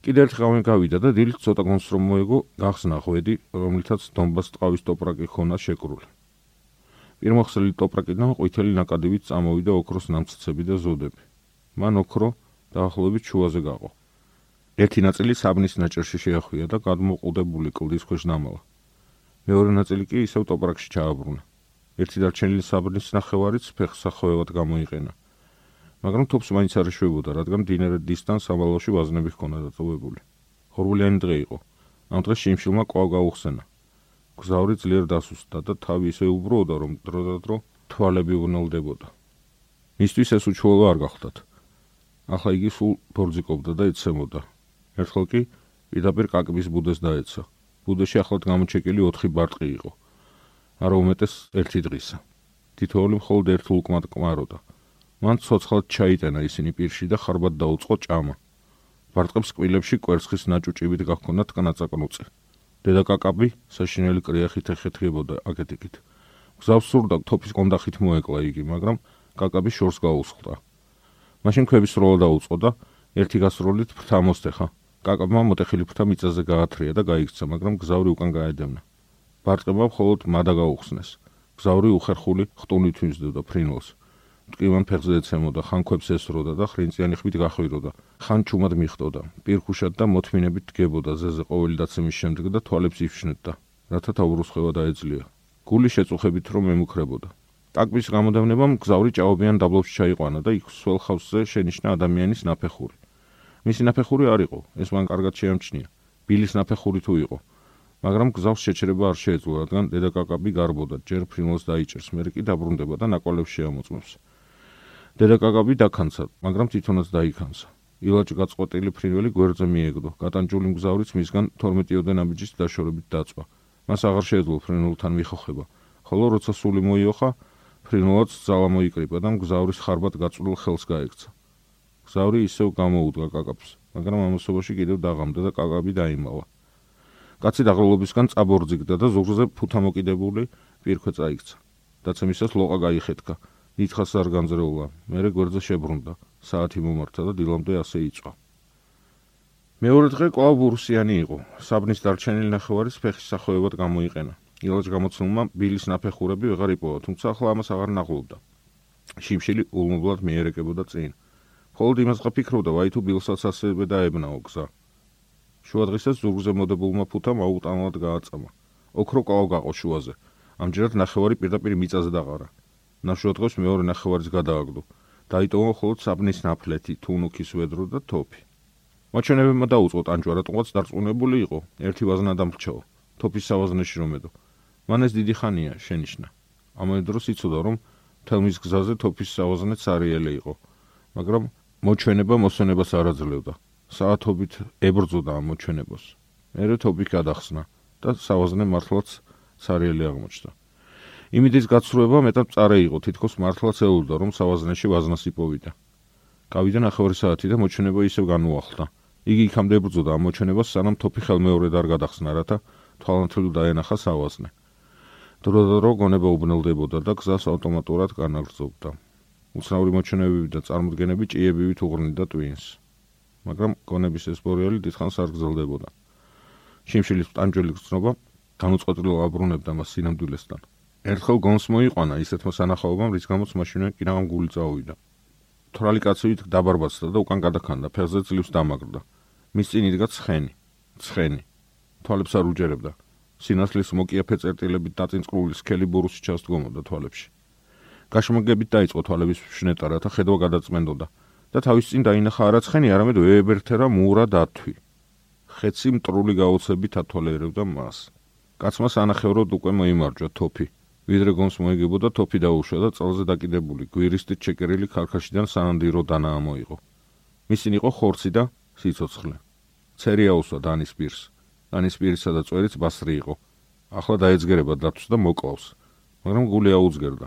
კიდევ ერთ ხავენ გავიდა და დილით ცოტა გონს რომ მოეგო, გახსნა ხვედი, რომლითაც დონბას ტყავის ტოპრაკი ხონა შეკრული. პირველხსელი ტოპრაკიდან ყვითელი ნაკადილით წამოვიდა ოქროს ნამცეცები და ზოდები. მან ოქრო დაახლოებით შუაზე გაყო. ერთი ნაწილი საბნის ნაჭერში შეახვია და გადმოყუდებული კლდის ქვეშ დამალა. მეორე ნაწილი კი ისევ ტოპრაკში ჩააბრუნა. ერთი დარჩენილი საბნის ნახევარიც ფეხსახვევად გამოიყენა. მაგრამ თოფს მაინც არ ეშვებოდა, რადგან დინერე დისთან სამალავში ვაზნები ჰქონდა დაწოვებული. ხორბულიანი დღე იყო. ამ დღეს შიმშილმა ყვავ გაუხსენა. გზავრი ძლიერ დასუსტდა და თავი ისე უბრალოდა, რომ დროდადრო თვალები უღნელდებოდა. მისთვის ეს უჩვეულო არ გახდათ. ახლა იგი სულ ბორძიკობდა და ეცემოდა. ერთხელ კი პირდაპირ კაკბის ბუდეს დაეცა. ბუდეში ახლად გამოჩეკილი 4 ბარტყი იყო. არა უმეტეს ერთი დღისა. თითოეული მხოლოდ ერთ ლუკმად კმაროდა. მან ცოცხლად ჩაიტენა ისინი პირში და ხარბად დაუწყო ჭამა. ბარტყებს კვილებში კვერცხის ნაჭუჭივით გაქონდათ კანაწაკნუწი. დედა კაკაბი საშინელი კრიახით ეხეთქებოდა აკეთიკით. გზავს სურდა თოფის კონდახით მოეკლა იგი, მაგრამ კაკაბი შორს გაუსხდა. მაშინ ქვების როლა დაუწყო და ერთი გასროლით ფრთა მოსტეხა. კაკაბმა მოტეხილი ფრთა მიწაზე გაათრია და გაიქცა, მაგრამ გზავრი უკან გაედევნა. ბარტყებმა მხოლოდ მადა გაუხსნეს. გზავრი უხერხული ხტუნით ვიმზდოდა ფრინველს. ტკივან ფეხზე ეცემოდა, ხან ქვებს ესროდა და ხრინწიანი ხმით გახვიროდა. ხან ჩუმად მიხტოდა. პირქუშად და მოთმინებით დგებოდა ზეზე ყოველი დაცემის შემდეგ და თვალებს იფშნებდა, რათა თავრუსხევა დაეძლია. გული შეწუხებით რომ მემუქრებოდა. ტაკბის გამოდავნებამ გზავრი ჭაობიან დაბლობში ჩაიყვანა და იქ სულ ხავსზე შენიშნა ადამიანის ნაფეხური. მისი ნაფეხური არ იყო, ეს მან კარგად შეამჩნია. ბილის ნაფეხური თუ იყო. მაგრამ გზავს შეჩერება არ შეეძლო, რადგან დედაკაკაბი გარბოდა, ჯერ ფრინველს დაიჭერს, მერე კი დაბრუნდება და ნაკვალებს შეამოწმებს. დედაკაკაბი დაქანცა, მაგრამ თვითონაც დაიქანცა. ილაჭ გაწყვეტილი ფრინველი გვერდზე მიეგდო. გატანჯული მგზავრიც მისგან 12-ოდენ აბიჯის დაშორებით დაწვა. მას აღარ შეეძლო ფრინველთან მიხოხება. ხოლო როცა სული მოიოხა, ფრინველაც ძალა მოიკრიბა და მგზავრის ხარბად გაწვრილ ხელს გაექცა. გზავრი ისევ გამოუდგა კაკაბს, მაგრამ ამასობაში კიდევ დაღამდა და კაკაბი დაიმალა. კაცი დაღლობისგან წაბორძიგდა და ზურგზე ფუთა მოკიდებული პირქვე წაიქცა. დაცემისას ლოყა გაიხეთქა. ნითხას არ განძრეულა. მერე გვერდზე შებრუნდა. საათი მომართა და დილამდე ასე იწვა. მეორე დღე კვლავ ბურსიანი იყო. საბნის დარჩენილი ნახევარის ფეხის სახოებად გამოიყენა. ილოჯ გამოცნულმა ბილის ნაფეხურები ვეღარ იპოვა, თუმცა ახლა ამას აღარ ნახულობდა. შიმშილი ულმობლად მიერეკებოდა წინ. ხოლოდ იმას ყფიქრობდა, ვაი თუ ბილსაც ასე დაებნაო გზა. შუა დღესაც ზურგზე მოდებულმა ფუთამ აუტანლად გააწამა. ოქრო კაო გაყო შუაზე. ამჯერად ნახევარი პირდაპირ მიწაზე დაყარა. ნაშუა დღეს მეორე ნახევარის გადააგდო. დაიტოვა ხოლოდ საბნის ნაფლეთი, თუნუქის ვედრო და თოფი. მოჩვენებებმა დაუწყო ტანჯვა, რატომაც დარწმუნებული იყო, ერთი ვაზნა დამრჩაო, თოფის სავაზნეში რომედო. მან ეს დიდი ხანია შენიშნა. ამავე დროს იცოდა, რომ თელმის გზაზე თოფის სავაზნეც არიელი იყო, მაგრამ მოჩვენება მოსვენებას არ აძლევდა. საათობით ებრძოდა მოჩვენებას. მერე თოფი გადახსნა და სავაზნე მართლაც სარიელი აღმოჩნდა. იმიდის გაცრუება მეტად წარე იყო, თითქოს მართლაც ეულდა, რომ სავაზნეში ვაზნას იპოვიდა. გავიდა ნახევარი საათი და მოჩვენება ისევ განუახლდა. იგი იქამდე ებრძოდა მოჩვენებას, სანამ თოფი ხელმეორედ არ გადახსნა, რათა თვალანთილ დაენახა სავაზნე. დროდადრო გონება უბნელდებოდა და გზას ავტომატურად განაგრძობდა. უცნაური მოჩვენებები და წარმოდგენები ჭიებივით უღრნიდა ტვინს. მაგრამ გონების ეს ბორიალი დიდხანს არ გრძელდებოდა. შიმშილის ტანჯველი გრძნობა განუწყვეტლივ აბრუნებდა მას სინამდვილესთან. ერთხელ გონს მოიყვანა ისეთმა სანახაობამ, რის გამოც მაშინვე კინაღამ გული წაუვიდა. თრალი კაცივით დაბარბაცდა და უკან გადაქანდა, ფეხზე ძლივს დამაგრდა. მის წინ იდგა ცხენი, ცხენი. თვალებს არ უჯერებდა. სინასლის მოკიაფე წერტილებით დაწინწკლული სქელი ბურუსი ჩასდგომოდა თვალებში. გაშმოგებით დაიწყო თვალების შნეტა, რათა ხედვა გადაწმენდოდა და თავის წინ დაინახა არა ცხენი, არამედ ვეებერთერა მურა დათვი. ხეცი მტრული გაოცებით ათვალერებდა მას. კაცმა სანახევროდ უკვე მოიმარჯვა თოფი. ვიდრე გონს მოიგებოდა თოფი დაუშვა და წელზე დაკიდებული გვირისტით ჩეკერილი ქარქაშიდან სანანდირო დანა ამოიღო. მისინ იყო ხორცი და სიცოცხლე. ცერი აუსვა დანის პირს. დანის პირისა და წვერიც ბასრი იყო. ახლა დაეძგერება დათვს და მოკლავს. მაგრამ გული აუძგერდა.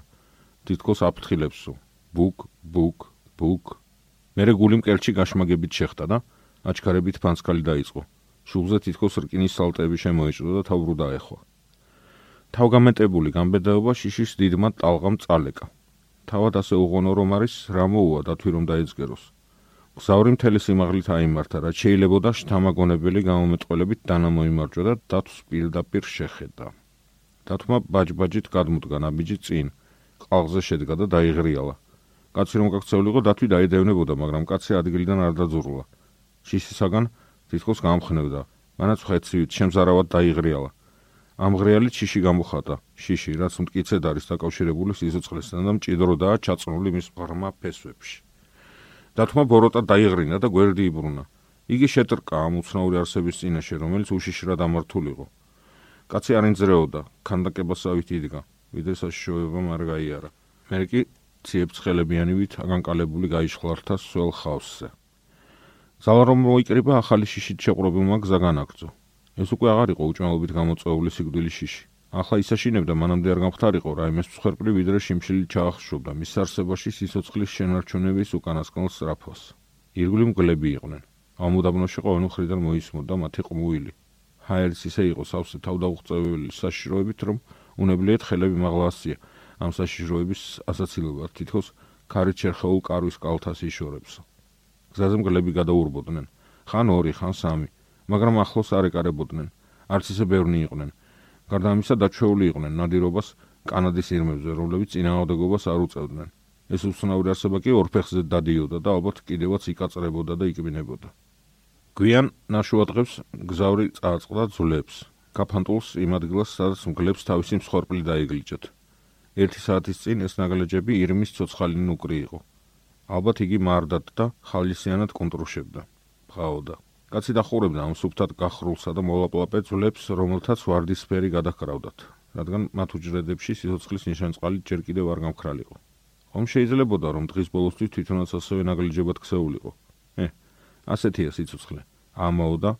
თითქოს აფრთხილებსო. ბუკ, ბუკ, ბუკ. მერე გული მკერჩი გაშმაგებით შეხტა და აჩქარებით ფანსკალი დაიწყო. შუბზე თითქოს რკინის სალტები შემოეჭდა და თავრუ დაეხვა. თავგამეტებული გამბედაობა შიშის დიდმა ტალღამ წალეკა. თავად ასე უღონო რომ არის, რა მოუვა დათვი რომ დაიძგეროს. გზავრი მთელი სიმაღლით აიმართა, რაც შეიძლებოდა შთამაგონებელი გამომეტყველებით დანამოიმარჯვა და დათვს პირდაპირ შეხედა. დათვმა ბაჯბაჯით გადმუდგა ნაბიჯი წინ, ყალღზე შედგა და დაიღრიალა. კაცი რომ გაქცეულიყო, დათვი დაედევნებოდა, მაგრამ კაცი ადგილიდან არ დაძურლა. შიშისაგან თითქოს გამხნევდა. მანაც ხეცივით შემზარავად დაიღრიალა. ამღრიალი ჩიში გამოხატა. შიში, რაც მტკიცედ არის დაკავშირებული სიცოცხლესთან და მჭიდროდაა ჩაწნული მის ღრმა ფესვებში. დათმა ბოროტა დაიღრინა და გვერდი იბრუნა. იგი შეტრკა ამ უცნაური არსების წინაშე, რომელიც უშიშრად ამართულიყო. კაცი არ ინძრეოდა, ქანდაკებასავით იდგა, ვიდრე საშიშოებამ არ გაიარა. მე კი ციებცხელებიანივით აგანკალებული გაიშხლართა სულ ხავსზე. ზალა რომ მოიკრიბა ახალი შიშით შეყრობილმა გზა განაგრძო. ეს უკვე აღარ იყო უჭმელობით გამოწვეული სიკვდილის შიში. ახლა ისაშინებდა მანამდე არ გამختارიყო რაიმეს მსხვერპლი, ვიდრე შიმშილი ჩაახშობდა მის სარსებაში სიცოცხლის შენარჩუნების უკანასკნელ სწრაფოს. ირგვლივ მგლები იყვნენ. ამ უდაბნოში ყოველ მხრიდან მოისმოდა მათი ყმუილი. ჰაერს ისე იყო სავსე თავდაუღწეველი საშიშროებით, რომ უნებლიეთ ხელები მაღლასია ამ საშიშროების ასაცილებლად თითქოს ქარით შერხეულ კარვის კალთას იშორებს. გზაზე მგლები გადაურბოდნენ. ხან ორი, ხან სამი. მაგრამ ახლოს არ ეკარებოდნენ. არც ისე ბევრნი იყვნენ. გარდა ამისა, დაჩვეული იყვნენ ნადირობას კანადის ირმებზე, რომლებიც წინააღმდეგობას არ უწევდნენ. ეს უცნაური არსება კი ორფეხზე დადიოდა და ალბათ კიდევაც იკაწრებოდა და იკბინებოდა. გვიან ნაშუადღებს გზავრი წააწყდა ძვლებს. კაფანტულს იმ ადგილას, სადაც მგლებს თავისი მსხვერპლი დაიგლიჭეთ. ერთი საათის წინ ეს ნაგლეჯები ირმის ცოცხალინ უკრი იყო. ალბათ იგი მარდად და ხალისიანად კონტრუშებდა. ხაოდა. კაცი დახურებდა ამ სუფთად გახრულსა და მოლაპლაპე ძვლებს, რომელთაც ვარდისფერი გადაკრავდათ, რადგან მათ უჯრედებში სიცოცხლის ნიშანწყალი ჯერ კიდევ არ გამქრალიყო. ხომ შეიძლებოდა რომ დღის ბოლოსთვის თვითონაც ასევე ნაგლეჯებად ქცეულიყო. ასეთია სიცოცხლე. ამაო და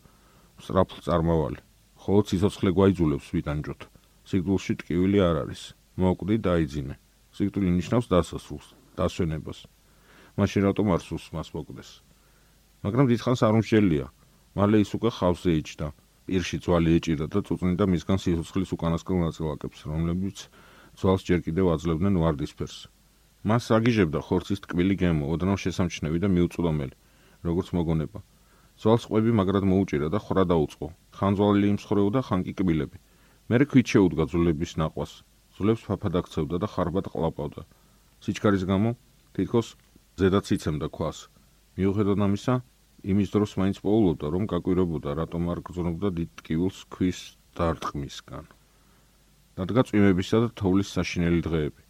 სწრაფ წარმავალი. ხოლო სიცოცხლე გვაიძულებს ვიტანჯოთ. სიკვდილში ტკივილი არ არის. მოკვდი დაიძინე. სიკვდილი ნიშნავს დასასრულს, დასვენებას. მაშინ რატომ არ სულს მას მოკვდეს? მაგრამ დიდხანს არ უმშელია. მალე ის უკვე ხავსზე იჭდა. პირში ძვალი ეჭირდა და წუწნიდა მისგან სიცოცხლის უკანასკნელ ნაწილაკებს, რომლებიც ძვალს ჯერ კიდევ აძლევდნენ ვარდისფერს. მას აგიჟებდა ხორცის ტკბილი გემო, ოდნავ შესამჩნევი და მიუწვდომელი. როგორც მოგონება. ზვალს ყვები მაგრად მოუჭირა და ხრა დაუწყო. ხანძვალი იმსხრეოდა ხანკი კბილები. მერე ქვით შეუდგა ძულების ნაყვას. ძულებს ფაფად აქცევდა და ხარბად ყლაპავდა. სიჩქარის გამო თითქოს ზედაც იცემდა ქვას. მიუხედავად ამისა, იმის დროს მაინც პოულობდა, რომ გაკვირებოდა, რატომ არ გძნობდა დიდ ტკივილს ქვის დარტყმისგან. დადგა წვიმებისა და თოვლის საშინელი დღეები.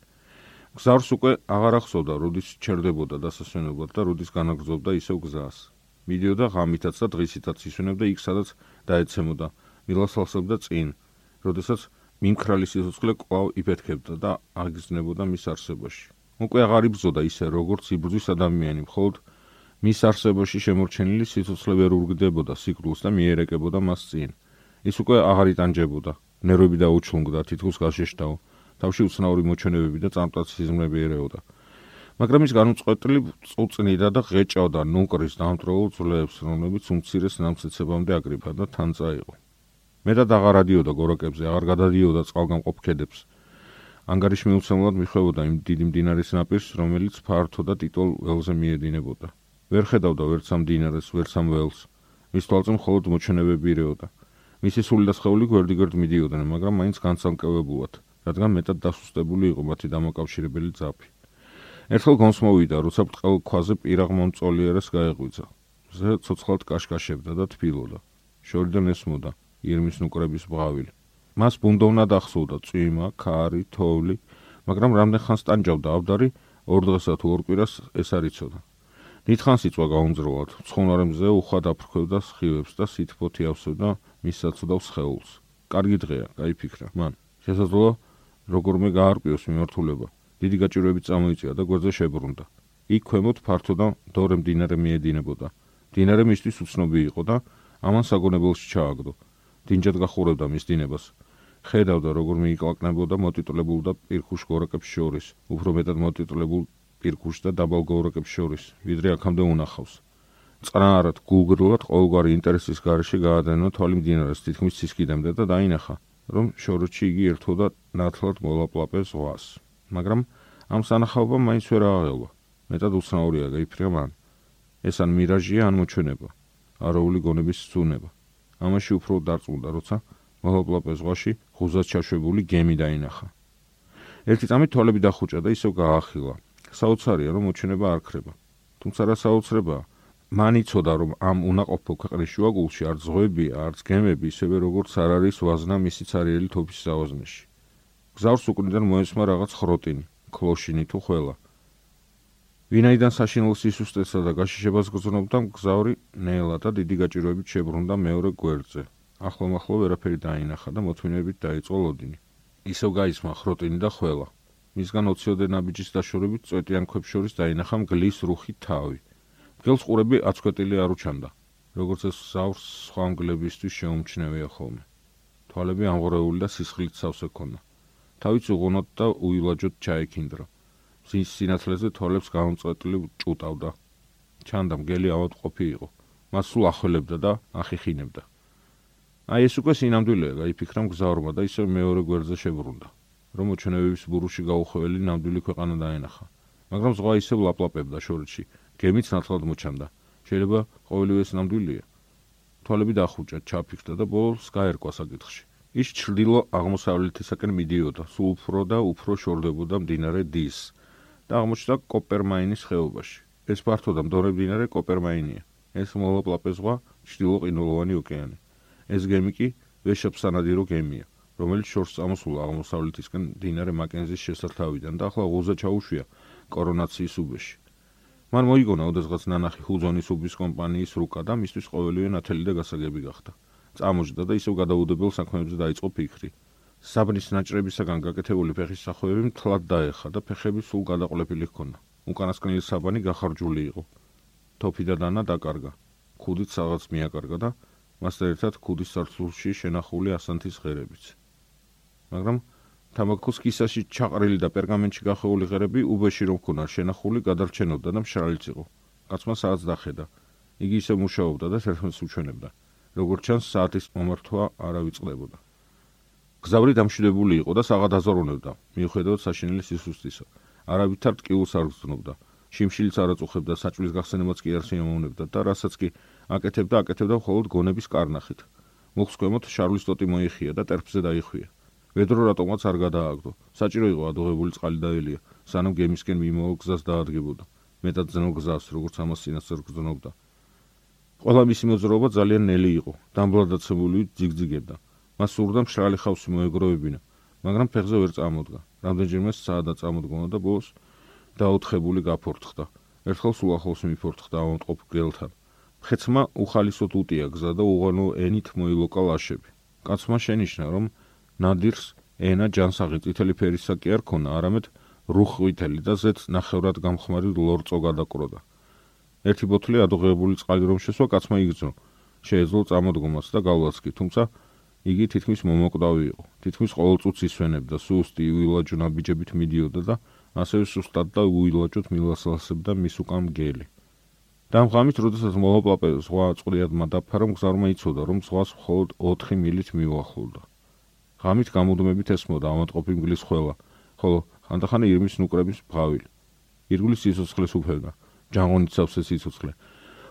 გზარს უკვე აღარ ახსოვდა, როდის ჩერდებოდა დასასვენებლად და როდის განაგრძობდა ისევ გზას. მიდიოდა ღამითაც და დღისითაც ისვენებდა იქ, სადაც დაეცემოდა, მილასალსებდა წინ, როდესაც მიმქრალი სიცოცხლე კვლავ იფეთქებდა და აგრძნებოდა მის არსებაში. უკვე აღარ იბრძოდა ისე, როგორც იბრძვის ადამიანი, მხოლოდ მის არსებაში შემორჩენილი სიცოცხლე ვერ ურგდებოდა სიკვდილს და მიერეკებოდა მას წინ. ის უკვე აღარ იტანჯებოდა, ნერვები დაუჩლუნგდა, თითქოს გაშეშტაო. თავში უცნაური მოჩვენებები და წამტაციზმები ერეოდა. მაგრამ ის განუწყვეტლი წუწნიდა და ღეჭავდა ნუკრის დამტროულ ძვლებს, რომლებიც უმცირეს ნამცეცებამდე აკრიფა და თან წაიყო. მეტად აღარ ადიოდა გორაკებზე, აღარ გადადიოდა წყალგამყოფ ქედებს. ანგარიში მიუცემლად მიხვებოდა იმ დიდი მდინარის ნაპირს, რომელიც ფართო და ტიტულ ველზე მიედინებოდა. ვერ ხედავდა ვერც ამ მდინარეს, ვერც ამ ველს. მის თვალზე მხოლოდ მოჩვენებები ერეოდა. მისი სული და სხეული გვერდიგერდ მიდიოდნენ, მაგრამ მაინც განცალკევებულად. რადგან მეტად დასუსტებული იყო მათი დამაკავშირებელი ძაფი. ერთხელ გონს მოვიდა, როცა ბრტყელ ქვაზე პირაღ მომწოლიერეს გაეღვიძა. ზე ცოცხლად კაშკაშებდა და თბილოდა. შორიდან ესმოდა ირმის ნუკრების ბღავილი. მას ბუნდოვნად ახსოვდა წვიმა, ქარი, თოვლი, მაგრამ რამდენ ხანს ტანჯავდა ავდარი, ორ დღესა თუ ორ კვირას ეს არ იცოდა. დიდხანს იწვა გაუნძროლად, ცხუნარემზე უხვად აფრქვევდა სხივებს და სითბოთი ავსებდა მის საცუდავს ხეულს. კარგი დღეა, გაიფიქრა მან. შესაძლოა როგორმე გაარკვიოს მიმართულება. დიდი გაჭირვები წამოიწია და გვერდზე შებრუნდა. იქ ქვემოთ ფართო და დორე მდინარე მიედინებოდა. მდინარე მისთვის უცნობი იყო და ამან საგონებელში ჩააგდო. დინჯად გახურებდა მის დინებას. ხედავდა როგორ მიიკლაკნებოდა მოტიტულებულ და პირქუშ გორაკებს შორის, უფრო მეტად მოტიტულებულ პირქუშ და დაბალ გორაკებს შორის, ვიდრე აქამდე უნახავს. წრაარად გულგრილად ყოველგვარი ინტერესის გარეშე გაადენა თვალი მდინარეს თითქმის ცისკიდემდე და დაინახა, რომ შოროჩი იგი ერთოდა ნათლად მოლაპლაპე ზღვას. მაგრამ ამ სანახაობამ მაინც ვერ აღელვა. მეტად უცნაურია გაიფრია მან. ეს ან მირაჟია, ან მოჩვენება. არაული გონების სწუნება. ამაში უფრო დარწმუნდა, როცა მოლაპლაპე ზღვაში ხუზად ჩაშვებული გემი დაინახა. ერთი წამი თვალები დახუჭა და ისევ გაახილა. საოცარია რომ მოჩვენება არ ხრება. თუმცა რა საოცრებაა? მან იცოდა რომ ამ უნაყოფო ქვეყნის შუაგულში არ ძღვები, არც გემები, ისევე როგორც არ არის ვაზნა მისი ცარიელი თოფის სავაზნეში. გზავს უკნიდან მოესმა რაღაც ხროტინი, ქლოშინი თუ ხველა. ვინაიდან საშინელს ისუსტესა და გაშიშებას გრძნობდა, მგზავრი ნელა და დიდი გაჭირვებით შებრუნდა მეორე გვერდზე. ახლომახლო ვერაფერი დაინახა და მოთმინებით დაიწყო ლოდინი. ისევ გაისმა ხროტინი და ხველა. მისგან ოციოდე ნაბიჯის დაშორებით წვეტიან ქვებს შორის დაინახა მგლის რუხი თავი. მგელს ყურები აწყვეტილი არ უჩანდა. როგორც ეს ზავს სხვა მგლებისთვის შეუმჩნევია ხოლმე. თვალები ამღრეული და სისხლით სავსე ქონა. თავიც უღონოდ და უილაჯოდ ჩაიქინდრა. ზის სინათლეზე თვალებს გამწყვეტილი ჭუტავდა. ჩანდა მგელი ავადყოფი იყო. მას სულ ახველებდა და ახიხინებდა. აი ეს უკვე სინამდვილეა, გაიფიქრა მგზავრმა და ისევ მეორე გვერდზე შებრუნდა. რომ მოჩვენებების ბურუში გაუხვეველი ნამდვილი ქვეყანა დაენახა. მაგრამ ზღვა ისევ ლაპლაპებდა შორში, გემიც ნათლად მოჩანდა. შეიძლება ყოველივე ეს ნამდვილია. თვალები დახუჭა, ჩაფიქრდა და ბოლოს გაერკვა საკითხში. ის ჩრდილო აღმოსავლეთისაკენ მიდიოდა, სულ უფრო და უფრო შორდებოდა მდინარე დის და აღმოჩნდა კოპერმაინის ხეობაში. ეს ფართო და მდორე მდინარე კოპერმაინია. ეს მოლაპლაპე ზღვა ჩრდილო ყინულოვანი ოკეანე. ეს გემი კი ვეშაპსანადირო გემია, რომელიც შორს წამოსულა აღმოსავლეთისკენ მდინარე მაკენზის შესართავიდან და ახლა ღუზა ჩაუშვია კორონაციის უბეში. მან მოიგონა ოდესღაც ნანახი ჰუზონის უბის კომპანიის რუკა და მისთვის ყოველივე ნათელი და გასაგები გახდა. წამოჯდა და ისევ გადაუდებელ საქმეებზე დაიწყო ფიქრი. საბნის ნაჭრებისაგან გაკეთებული ფეხის სახოები მთლად დაეხა და ფეხები სულ გადაყოლებული ჰქონდა. უკანასკნელი საბანი გახარჯული იყო. თოფი და დანა დაკარგა. ქუდით რაღაც მიაკარგა და მასთან ერთად ქუდის სართულში შენახული ასანთის ღერებიც. მაგრამ თამაკოს კისაში ჩაყრილი და პერგამენტში გახეული ღერები უბეში რომ ქონა შენახული გადარჩენოდა და მშრალიც იყო. კაცმა საათს დახედა. იგი ისე მუშაობდა და თერმოს უჩვენებდა. როგორც ჩანს, საათის მომართვა არ ავიწყდებოდა. გზავრი დამშვიდებული იყო და საღად აზროვნებდა, მიუხედავად საშინელი სისუსტისა. არავითარ ტკივილს არ გრძნობდა. შიმშილიც არ აწუხებდა, საჭვლის გახსენებაც კი არ შეამოვნებდა და რასაც კი აკეთებდა, აკეთებდა მხოლოდ გონების კარნახით. მუხს ქვემოთ შარლის ტოტი მოიხია და ტერფზე დაიხვია. ვედრო რატომაც არ გადააგდო. საჭირო იყო ადუღებული წყალი დაელია, სანამ გემისკენ მიმოვა გზას დაადგებოდა. მეტად ძნო გზას, როგორც ამას წინასწარ გრძნობდა. ყველა მისი მოძრაობა ძალიან ნელი იყო. დამბლადაცებული ძიგძიგებდა. მას სურდა მშრალი ხავსი მოეგროვებინა, მაგრამ ფეხზე ვერ წამოდგა. რამდენჯერმე საადა წამოდგონა და ბოლოს დაუთხებული გაფორთხდა. ერთხელ სულ ახლოს მიფორთხდა ამოტყობ გელთან. ხეცმა უხალისოდ უტია გზა და უღანო ენით მოილოკა ლაშები. კაცმა შენიშნა, რომ ნადირს ენა ჯანსაღი წითელი ფერისა კი არ ქონა, არამედ რუხ-ყვითელი და ზეთ ნახევრად გამხმარი ლორწო გადაკროდა. ერთი ბოთლი ადუღებული წყალი რომ შესვა კაცმა იგრძნო. შეეძლო წამოდგომას და გავლაც კი, თუმცა იგი თითქმის მომოკვდავი იყო. თითქმის ყოველ წუთს ისვენებდა, სუსტი უილაჯუნა ბიჭებით მიდიოდა და ასევე სუსტად და უილაჯოთ მილასალსებდა მის უკან მგელი. დამღამით, როდესაც მოლაპლაპე ზღვა წყლიად მადაფარო მგზავრმა იცოდა, რომ ზღვას მხოლოდ 4 მილით მიუახლოვდა. ღამით გამოდმებით ესმოდა ამატყოფი მგლის ხველა, ხოლო ხანდახან ირმის ნუკრების ბღავილი. ირგulis სიცოცხლეს უფევდა, ჯანღონით სავსე სიცოცხლე.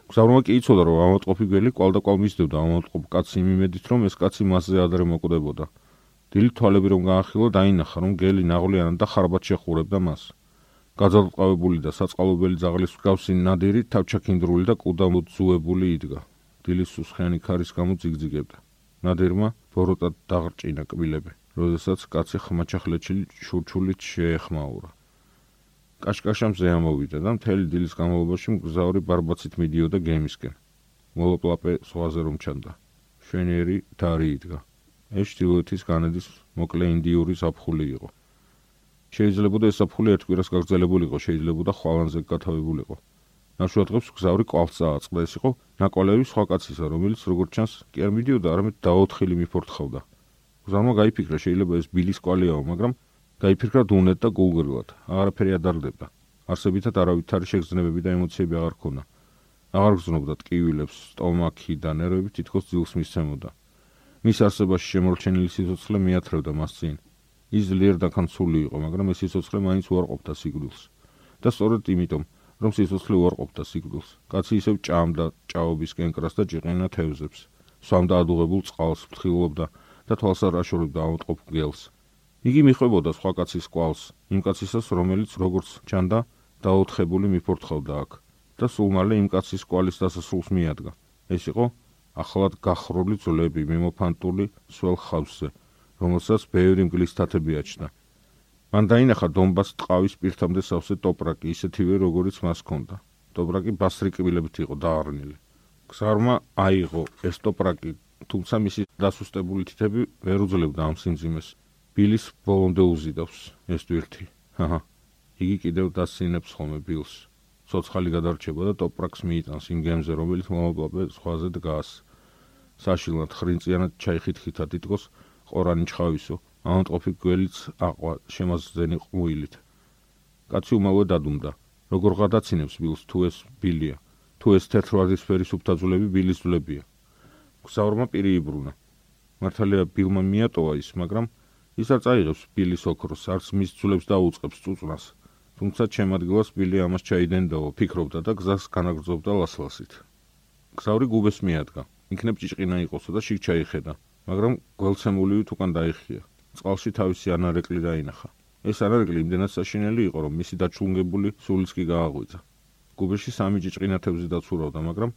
გზავრმა კი იცოდა, რომ ამატყოფი გველი კვალ და კვალ მისდევდა ამატყოფ კაცი იმედით, რომ ეს კაცი მასზე ადრე მოკვდებოდა. დილ თვალები რომ გაახილო, დაინახა, რომ გელი ნაღლიანად და ხარბად შეხურებდა მას. გაძალყავებული და საწყალობელი ზაღლის მსგავსი ნადირი თავჩაქინდრული და კუდამოძუებული იდგა. დილის სუსხიანი ქარის გამო ძიგძიგებდა. ნადირმა ბოროტად დაღრჭინა კბილები, როდესაც კაცი ხმაჩახლეთში შურჩულით შეეხმაურა. კაშკაშამზე ამოვიდა და მთელი დილის განმავლობაში მგზავრი ბარბაცით მიდიოდა გემისკენ. მოლოპლაპე სხვაზე რომ ჩანდა. შვენიერი დარი იდგა. ეს ჩtildeოთის განედის მოკლე ინდიური საფხული იყო. შეიძლება ეს საფხული ერთ კვირას გაგრძელებულიყო, შეიძლება ხვალანზე გათავებულიყო. ნაშუადღებს გზავრი კვალს წააწყდა ეს იყო ნაკვალევი სხვა კაცისა რომელიც როგორც ჩანს კი არ მიდიოდა არამედ დაოთხილი მიფორთხავდა. გზავმა გაიფიქრა შეიძლება ეს ბილის კვალიაო მაგრამ გაიფიქრა დუნეთ და გულგრილად. აღარაფერი ადარდება. არსებითად არავითარი შეგრძნებები და ემოციები აღარ ქონა აღარ გზნობდა ტკივილებს სტომაქი და ნერვები თითქოს ძილს მისცემოდა მის არსებაში შემორჩენილი სიცოცხლე მიათრევდა მას წინ ის ძლიერ დაკანცული იყო მაგრამ ეს სიცოცხლე მაინც უარყოფდა სიკვდილს. და სწორედ იმიტომ რომ სიცოცხლე უარყოფდა სიკვდილს. კაცი ისევ ჭამდა ჭაობის კენკრას და ჭიყენა თევზებს. სვამდა ადუღებულ წყალს, ფრთხილობდა და თვალს არ აშორებდა ამოტყობ გელს. იგი მიხვებოდა სხვა კაცის კვალს, იმ კაცისას, რომელიც როგორც ჩანდა, დაოთხებული მიფორთხავდა აქ და სულ მალე იმ კაცის კვალის დასასრულს მიადგა. ეს იყო ახლად გახლრული ძვლები, მიმოფანტული სველ ხავსზე, რომელსაც ბევრი მგლის თათები აჩნდა. მან დაინახა დონბას ტყავის პირთამდე სავსე ტოპრაკი, ისეთივე როგორიც მას ჰქონდა. ტოპრაკი ბასრიკბილებით იყო დაარნილი. გზარმა აიღო ეს ტოპრაკი, თუმცა მისი დასუსტებული თითები ვერ უძლებდა ამ სიმძიმეს. ბილის ბოლომდე უზიდავს ეს თვირთი. ჰაჰა. იგი კიდევ დასინებს ხოლმე ბილს. ცოცხალი გადარჩება და ტოპრაკს მიიტანს იმ გემზე, რომელიც მომაკლავე სხვაზე დგას. საშილად ხრინწიანად ჩაიხითხითა თითქოს ყორანი ჩხავისო. ამოტყופი გველიც აყვა შემაზძენი ყმუილით. კაცი უმალო დადუმდა. როგორ გადაცინებს ბილს თუ ეს ბილია? თუ ეს თეთრვარდისფერი სუფთაძულები ბილის ძვლებია? გზავრმა პირი იბრუნა. მართალია ბილმა მიატოვა ის, მაგრამ ის არ წაიღებს ბილის ოქროს, არც მის ძვლებს დაუწყებს წუწნას. თუმცა ჩემ ადგილას ბილი ამას ჩაიდენდაო, ფიქრობდა და გზას განაგრძობდა ლასლასით. გზავრი გუბეს მიადგა. იქნებ ჭიჭყინა იყოსო და შიგ ჩაიხედა, მაგრამ გველცემულივით უკან დაიხია. წყალში თავისი ანარეკლი დაინახა. ეს ანარეკლი იმდენად საშინელი იყო, რომ მისი დაჩუნგებული სულიც კი გააღვიძა. გუბეში სამი ჭიჭყინა თევზი დაცურავდა, მაგრამ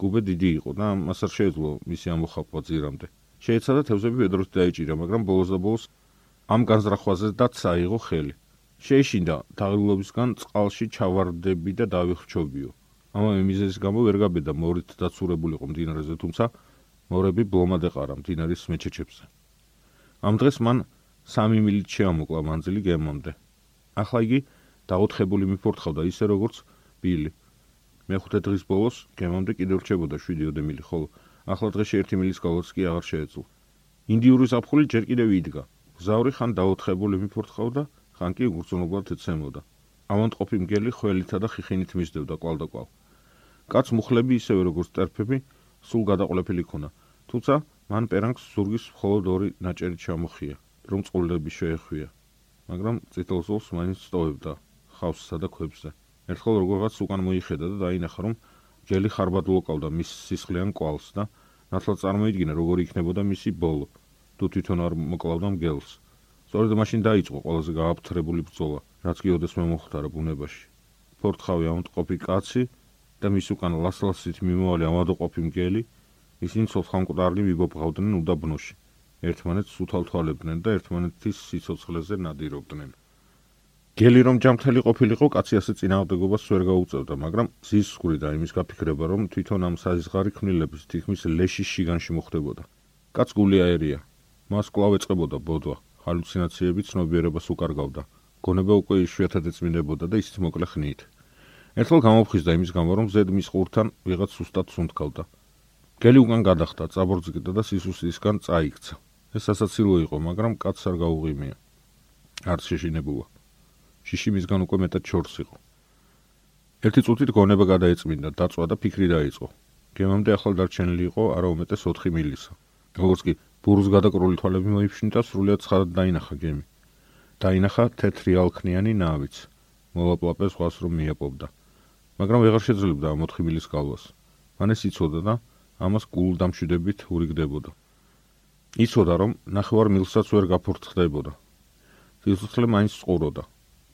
გუბე დიდი იყო და მას არ შეეძლო მისი ამოხაპვა ძირამდე. შეეცადა თევზები ვედროთ დაიჭირა, მაგრამ ბოლოს და ბოლოს ამ განზრახვაზე და წაიღო ხელი. შეიშინდა თაღლობისგან წყალში ჩავარდები და დავიხრჩობიო. ამავე მიზეზის გამო ვერ გაბედა მორით დაცურებულიყო მდინარეზე, თუმცა მორები ბლომად ეყარა მდინარის მეჩეჩებზე. ამ დღეს მან 3 მილით შეამოკლა მანძილი გემამდე. ახლა იგი დაუთხებული მიფორთხავდა ისე როგორც ბილი. მეხუთე დღის ბოლოს გემამდე კიდევ რჩებოდა 7 მილი, ხოლო ახლა დღეში 1 მილის გავლაც კი აღარ შეეძლო. ინდიური საფხული ჯერ კიდევ იდგა. გზავრი ხან დაუთხებული მიფორთხავდა, ხან კი უგრძნობლად ეცემოდა. ამან ყოფი მგელი ხველითა და ხიხინით მისდევდა კვალდაკვალ. კაც მუხლები ისევე როგორც ტერფები, სულ გადაყოლებული ქონა. თუმცა მან პერანგს ზურგის მხოლოდ ორი ნაჭერი ჩამოხია, რომ წყულები შეეხვია. მაგრამ წითელსულს მაინც სტოვებდა ხავსსა და ქვებზე. ერთხელ როგორღაც უკან მოიხედა და დაინახა, რომ გელი ხარბად ლოკავდა მის სისხლიან კვალს და ნათლად წარმოიდგინა როგორი იქნებოდა მისი ბოლო თუ თვითონ არ მოკლავდა მგელს სწორედ მაშინ დაიწყო ყველაზე გააფთრებული ბრძოლა რაც კი ოდესმე მოხდა ბუნებაში ფორთხავი ამტყოფი კაცი და მის უკან ლასლასით მიმოვალი ამადოყოფი მგელი ისინი ცოცხალმკვდარი მიბობღავდნენ უდაბნოში ერთმანეთს უთალთვალებდნენ და ერთმანეთის სიცოცხლეზე ნადირობდნენ გელი რომ ჯამთელი ყოფილიყო, კაცი ასე წინააღმდეგობას ვერ გაუწევდა, მაგრამ ზის ხური და იმის გაფიქრება, რომ თვითონ ამ საზღარი ქმნილების თითქმის ლეშის შიგანში მოხდებოდა. კაც გული აერია. მას კლავ ეწყებოდა ბოდვა, ჰალუცინაციები ცნობიერებას უკარგავდა. გონება უკვე იშვიათად ეწმინდებოდა და ისიც მოკლე ხნით. ერთხელ გამოფხიზდა იმის გამო, რომ ზედ მის ხურთან ვიღაც სუსტად სუნთქავდა. გელი უკან გადახტა, წაბორძგდა და სისუსისგან წაიქცა. ეს სასაცილო იყო, მაგრამ კაცს არ გაუღიმია. არც შეშინებულა. შიში მისგან უკვე მეტად ჩორს იყო. ერთი წუთით გონება გადაეწმინდა, დაწვა და ფიქრი დაიწყო. გემამდე ახალ დარჩენილი იყო არა უმეტეს 4 მილისა. როგორც კი ბურს გადაკრული თვალები მოიფშინდა, სრულიად ცხადად დაინახა გემი. დაინახა თეთრი ალქნიანი ნავიც. მოვაპლაპეს ხვას რომ მიაპობდა. მაგრამ ვეღარ შეძლებდა ამ 4 მილის გალვას. მან ეს იცოდა და ამას გულ დამშვიდებით ურიგდებოდა. იცოდა რომ ნახევარ მილსაც ვერ გაფორთხდებოდა. სიცოცხლე მაინც წყუროდა.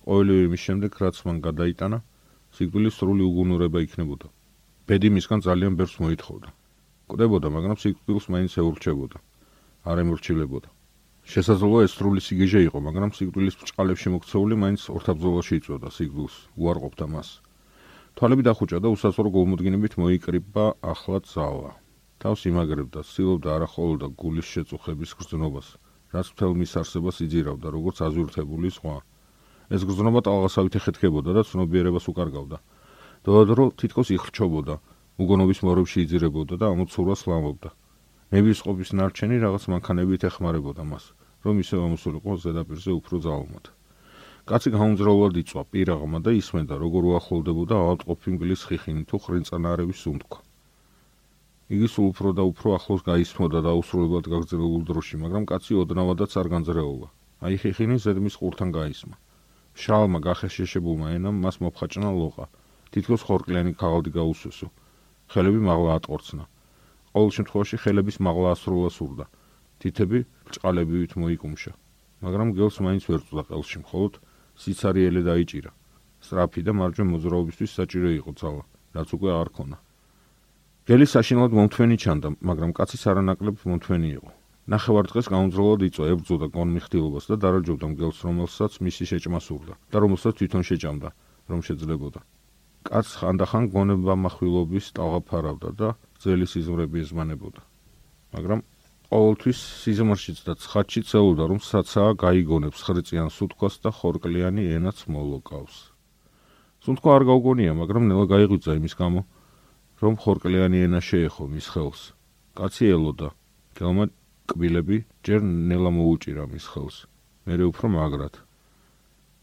ყოველი იმის შემდეგ რაც მან გადაიტანა სიკვდილის სრული უგუნურება იქნებოდა ბედი მისგან ძალიან ბევრს მოითხოვდა კვდებოდა მაგრამ სიკვდილს მაინც ეურჩებოდა არ ემურჩილებოდა შესაძლოა ეს სრული სიგეჟე იყო მაგრამ სიკვდილის ბჭყალებში მოქცეული მაინც ორთაბძოლაში იწვევდა სიკვდილს უარყოფდა მას თვალები დახუჭა და უსასწორო გულმოდგინებით მოიკრიბა ახლა ძალა თავს იმაგრებდა ცდილობდა არახოლოდა გულის შეწუხების გრძნობას რაც მთელ მის არსებას იძირავდა როგორც აზურთებული სხვა ეს გზნობა ტალღასავით ეხეთქებოდა და ცნობიერებას უკარგავდა. დოდრო თითქოს იხრჩობოდა, უგონობის მორებში იძირებოდა და ამოცურვას ლამობდა. ნების ყობის ნარჩენი რაღაც მანქანებით ეხმარებოდა მას, რომ ისე ამოსულიყო ზედაპირზე უფრო ძალმოდ. კაცი გაუნძრაულად იწვა პირაღმა და ისმენდა, როგორ უახლოვდებოდა ავადმყოფი მგლის ხიხინი თუ ხრინწანარების სუნთქვა. იგი სულ უფრო და უფრო ახლოს გაისმოდა და უსრულებლად გაგრძელებულ დროში, მაგრამ კაცი ოდნავადაც არ განძრეულა. აი ხიხინი ზედმის ყურთან გაისმა. შალმა გახეშეშებულმა ენამ მას მოფხაჭნა ლოყა. თითქოს ხორკლიანი ქაღალდი გაუსვესო. ხელები მაღლა ატყორცნა. ყოველ შემთხვევაში ხელების მაღლა ასრულა სურდა. თითები ბრჭყალებივით მოიკუმშა. მაგრამ გელს მაინც ვერ წვდა ყელში, მხოლოდ სიცარიელე დაიჭირა. სტრაფი და მარჯვე მოძრაობისთვის საჭირო იყო ძალა, რაც უკვე არ ქონა. გელი საშინლად მომთვენი ჩანდა, მაგრამ კაცი სარანაკლებ მომთვენი იყო. ნახევარ დღეს გაუნძროლოდ იწვა ებრძოდა კონმიხtildeობას და დარაჯობდა მგელს რომელსაც მისი შეჭმა სურდა და რომელსაც თვითონ შეჭამდა რომ შეძლებოდა კაც ხანდახან გონება מחვილობის ტალღაფარავდა და ძელი სიზმრები ეზმანებოდა მაგრამ ყოველთვის სიზმრშიც და ცხადში ცელოდა რომ საცაა გაიგონებს ხრიწიან სუთქვას და ხორკლიანი ენაც მოლოკავს. სუნთქვა არ გაუგონია მაგრამ ნელა გაიღვიძა იმის გამო რომ ხორკლიანი ენა შეეხო მის ხელს. კაცი ელოდა. გელმა კბილები ჯერ ნელა მოუჭირა მის ხელს. მერე უფრო მაგრად.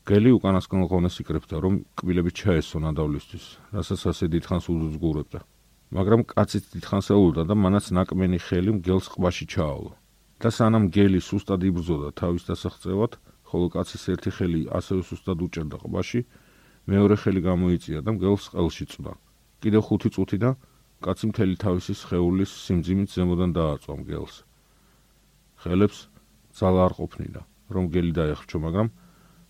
გელი უკანასკენ ყონეს იკრებდა რომ კბილები ჩაესო ნადავლისთვის რასაც ასე დიდხანს უძღურებდა მაგრამ კაციც დიდხანს ელოდა და მანაც ნაკმენი ხელი მგელს ყბაში ჩაავალო და სანამ გელი სუსტად იბრძოდა თავის დასახწევად ხოლო კაცის ერთი ხელი ასევე სუსტად უჭერდა ყბაში მეორე ხელი გამოიწია და მგელს ყელში წვდა. კიდევ 5 წუთი და კაცი მთელი თავისი სხეულის სიმძიმით ზემოდან დააწვა მგელს. ხელებს ძალა არ ყოფნიდა, რომ გელი დაეხრჩო, მაგრამ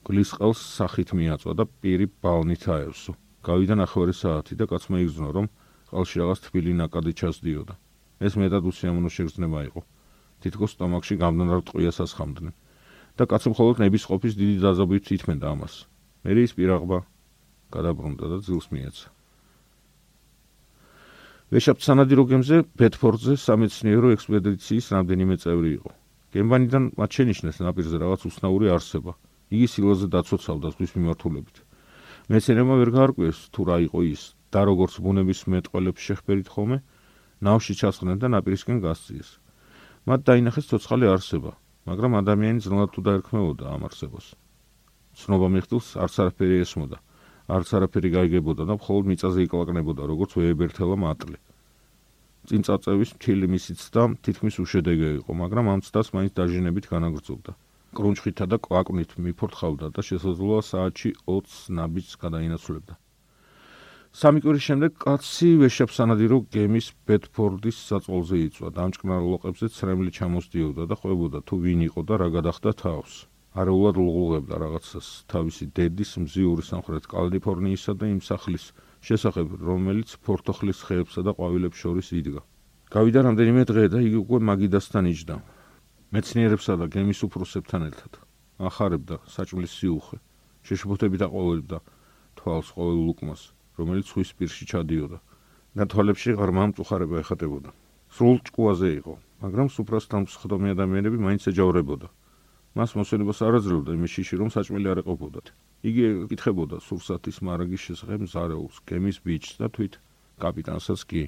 გლის ყელს სახით მიაწვა და პირი ბალნით აევსო. გავიდა ნახევარი საათი და კაცმა იგზნო, რომ ყელში რაღაც თბილი ნაკადი ჩასდიოდა. ეს მეტად უსიამოვნო შეგრძნება იყო. თითქოს სტომაქში გამდნარ ტყვიას ასხამდნენ. და კაცო მხოლოდ ნების ყოფის დიდი დაზაბვით ითმენდა ამას. მე ის პირაღბა გადაბრუნდა და ძილს მიეცა. ვეშაპ სანადირო გემზე ბეთფორდზე სამეცნიერო ექსპედიციის რამდენიმე წევრი იყო. გემბანიდან მათ შენიშნეს ნაპირზე რაღაც უცნაური არსება. იგი სილოზე დაცოცავდა ზღვის მიმართულებით. მეცნიერმა ვერ გაარკვიეს თუ რა იყო ის და როგორც ბუნების მეტყველებს შეხბერით ხოლმე ნავში ჩასხდნენ და ნაპირისკენ გასწიეს. მათ დაინახეს ცოცხალი არსება, მაგრამ ადამიანი ძნელად თუ დაერქმეოდა ამ არსებას. ცნობა მიხდულს არც არაფერი ესმოდა. არც არაფერი გაიგებოდა და მხოლოდ მიწაზე იკლაკნებოდა როგორც ვეებერთელა მატლი. წინ წაწევის მთილი მისიც და თითქმის უშედეგე იყო, მაგრამ ამ ცდას მაინც დაჟინებით განაგრძობდა. კრუნჩხითა და კვაკნით მიფორთხავდა და შესაძლოა საათში 20 ნაბიჯს გადაინაცვლებდა. სამი კვირის შემდეგ კაცი ვეშაპსანადირო გემის ბედფორდის საწოლზე იწვა და ამჭკნარ ლოყებზე ცრემლი ჩამოსდიოდა და ყვებოდა თუ ვინ იყო და რა გადახდა თავს. არეულად ლუღუღებდა რაღაცას თავისი დედის მზიური სამხრეთ კალიფორნიისა და იმ სახლის შესახებ, რომელიც ფორტოხლის ხეებსა და ყვავილებს შორის იდგა. გავიდა რამდენიმე დღე და იგი უკვე მაგიდასთან იჯდა. მეცნიერებსა და გემის უფროსებთან ერთად ახარებდა საჭმლის სიუხე, შეშფოთებით აყოლებდა თვალს ყოველ ლუკმას, რომელიც ხვის პირში ჩადიოდა. და თვალებში ღრმა მწუხარება ეხატებოდა. სრულ ჭკუაზე იყო, მაგრამ სუფრასთან მსხდომი ადამიანები მაინც ეჯავრებოდა. მას მოსვენებას არ აძლევდა იმის შიში რომ საჭმელი არ ეყოფოდათ. იგი ეკითხებოდა სურსათის მარაგის შესახებ ზარეულს, გემის ბიჭს და თვით კაპიტანსაც კი.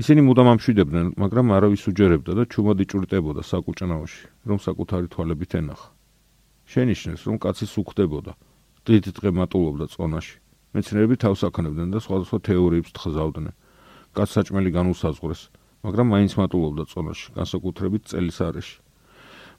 ისინი მუდამ ამშვიდებდნენ, მაგრამ არავის უჯერებდა და ჩუმად იჭრიტებოდა საკუჭნაოში, რომ საკუთარი თვალებით ენახა. შენიშნეს, რომ კაცი სუხდებოდა, დიდ დღე მატულობდა წონაში. მეცნიერები თავს აკნებდნენ და სხვადასხვა თეორიებს თხზავდნენ. კაც საჭმელი განუსაზღვრეს, მაგრამ მაინც მატულობდა წონაში, განსაკუთრებით წელის არეში.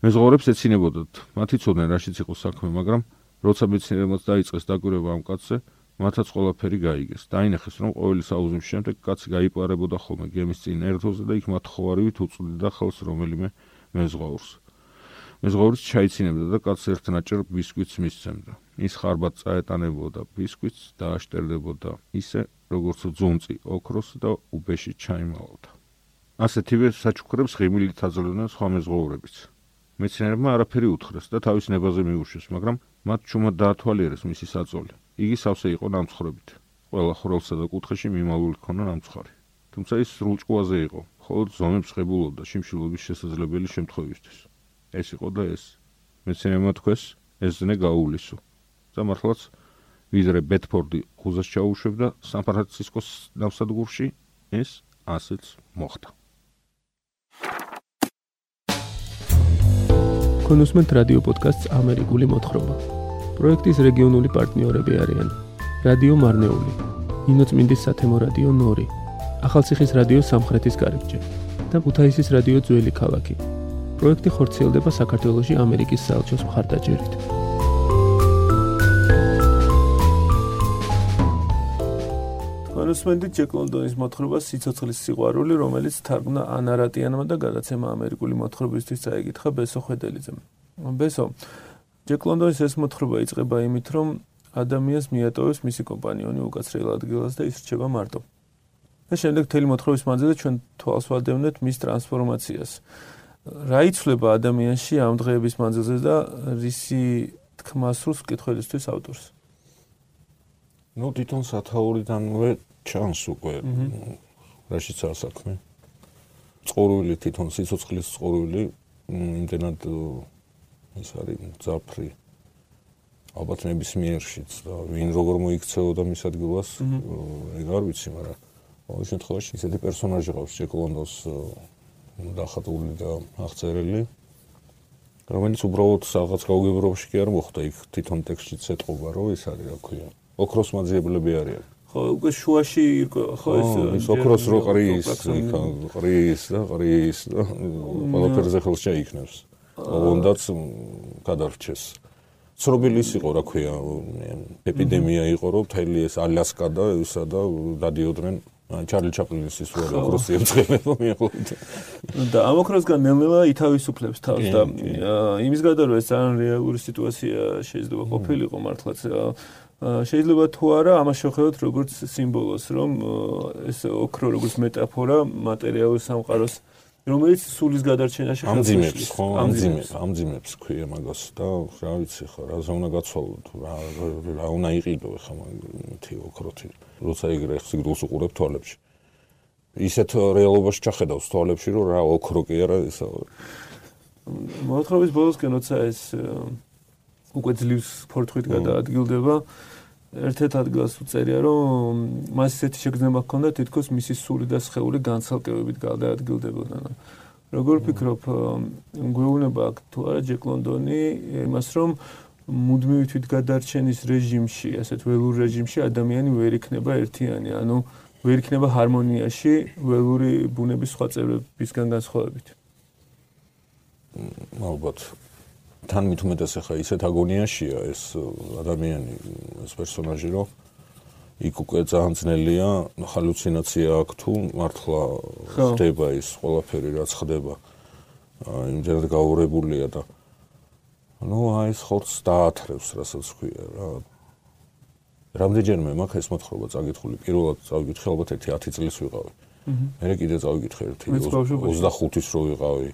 მეზღვაურებს ეცინებოდათ. მათი ცოდნენ რაშიც იყო საქმე, მაგრამ როცა მეცნიერებმაც დაიწყეს დაკვირვება ამ კაცზე, მათაც ყველაფერი გაიგეს. დაინახეს, რომ ყოველი საუზმის შემდეგ კაცი გაიპარებოდა ხოლმე გემის წინ ერთოზე და იქ მათხოვარივით უწვდიდა ხელს რომელიმე მეზღვაურს. მეზღვაურს ჩაიცინებდა და კაცს ერთნაჭერ ბისკვიტს მისცემდა. ის ხარბად წაეტანებოდა ბისკვიტს და აშტერდებოდა ისე, როგორც ძუნწი ოქროს და უბეში ჩაიმალავდა. ასეთივე საჩუქრებს ღიმილით აძლევდნენ სხვა მეზღვაურებიც. მეცნიერებმა არაფერი უთხრეს და თავის ნებაზე მიუშვეს, მაგრამ მათ ჩუმად დაათვალიერეს მისი საწოლი. იგი სავსე იყო ნამცხრობით. ყველა ხროლსა და კუთხეში მიმალული ქონა ნამცხვარი. თუმცა ის სრულჭკუაზე იყო, ხოლო ზომებს ღებულობდა შიმშილობის შესაძლებელი შემთხვევისთვის. ეს იყო და ეს. მეცნიერებმა თქვეს, ეს ზნე გაუვლისო. და მართლაც ვიზრე ბეთფორდი ხუზას ჩაუშვებდა სან-ფრანცისკოს ნავსადგურში, ეს ასეც მოხდა. კონუსმენტ რადიო პოდკასტს ამერიკული მოთხრობა. პროექტის რეგიონული პარტნიორები არიან: რადიო მარნეული, ინოცმინდის სათემო რადიო ნორი, ახალციხის რადიო სამხრეთის კარიბჭე და ქუთაისის რადიო ძველი ქალაქი. პროექტი ხორციელდება საქართველოსი ამერიკის საელჩოს მხარდაჭერით. კონუსმენტი ჯეკ ლონდონის მოთხრობა სიცოცხლის სიყვარული, რომელიც თარგმნა ანა რატიანმა და გადაცემა ამერიკული მოთხრობისთვის წაიკითხა ბესო ხედელიძემ. ბესო ჯეკ ლონდონის ეს მოთხრობა იწყება იმით, რომ ადამიანს მიატოვებს მისი კომპანიონი უკაცრიელ ადგილას და ის რჩება მარტო. და შემდეგ თელი მოთხრობის მანძილზე ჩვენ თვალს ვადევნეთ მის ტრანსფორმაციას. რა იცვლება ადამიანში ამ დღეების მანძილზე და რისი თქმა სულს კითხველისთვის ავტორს? ну თვითონ სათაურიდანვე ჩანს უკვე რაშიც ასაქმე წყორვილი თვითონ სიცოცხლის წყორვილი იმდენად ის არის ძაფრი ალბათ ნებისმიერშიც და ვინ როგორ მოიქცეოდა მის ადგილას ეგ არ ვიცი მაგრამ ყოველ შემთხვევაში ისეთი პერსონაჟი ყავს ჯეკ ლონდონს დახატული და აღწერილი რომელიც უბრალოდ რაღაც გაუგებრობაში კი არ მოხდა იქ თვითონ ტექსტშიც ეთყობა რომ ის არის რა ქვია ოქროს მაძიებლები არიან ხო უკვე შუაში ხო ეს ოქროს რო ყრის ყრის და ყრის და ყველაფერზე ხელს შეიქნევს ოღონდაც გადარჩეს. ცნობილი ის იყო რა ქვია ეპიდემია იყო რომ თელი ეს ალასკა და ისა და დადიოდნენ ჩარლი ჩაპლინის ის რო ოქროსი ეწყება მიახლოთ და ამ ოქროსგან ნელ-ნელა ითავისუფლებს თავს და იმის გარდა რომ ეს ძალიან რეალური სიტუაცია შეიძლება ყოფილიყო მართლაც შეიძლება თუ არა ამას შევხედოთ როგორც სიმბოლოს რომ ეს ოქრო როგორც მეტაფორა მატერიალური სამყაროს რომელიც სულის გადარჩენაში ამძიმებს ხო ამძიმებს. ამძიმებს ქვია მაგას და რა ვიცი ხო რა ზონა გაცვალოთ რა რა უნდა იყიდო ხა მაგ ოქროთი როცა იგრე სიგდულს უყურებ თვალებში. ისეთ რეალობაში ჩახედავს თვალებში რომ რა ოქრო კი არა ისა მოთხრობის ბოლოსკენ როცა ეს უკვე ძლივს ფორთხით გადაადგილდება ერთ-ერთ ადგილას უწერია რომ მას ისეთი შეგრძნება ჰქონდა თითქოს მისი სული და სხეული განცალკევებით გადაადგილდებოდა. როგორ ფიქრობ, გვეუბნება აქ თუ არა ჯეკ ლონდონი იმას რომ მუდმივი თვითგადარჩენის რეჟიმში, ასეთ ველურ რეჟიმში ადამიანი ვერ იქნება ერთიანი, ანუ ვერ იქნება ჰარმონიაში ველური ბუნების სხვა წევრებისგან განსხვავებით. ალბათ თან მით უმეტეს ახლა ისეთ აგონიაშია ეს ადამიანი ეს პერსონაჟი რომ იქ უკვე ძალიან ძნელია ჰალუცინაცია აქვს თუ მართლა ხდება ის ყველაფერი რაც ხდება. იმდენად გაურებულია და ну აი ეს ხორცს დაათრევს რასაც ქვია რა. რამდენჯერმე მაქვს ეს მოთხრობა წაგითხული? პირველად წავიკითხე ალბათ ერთი 10 წლის ვიყავი. მე კიდე წავიკითხე ერთი 25-ის რო ვიყავი.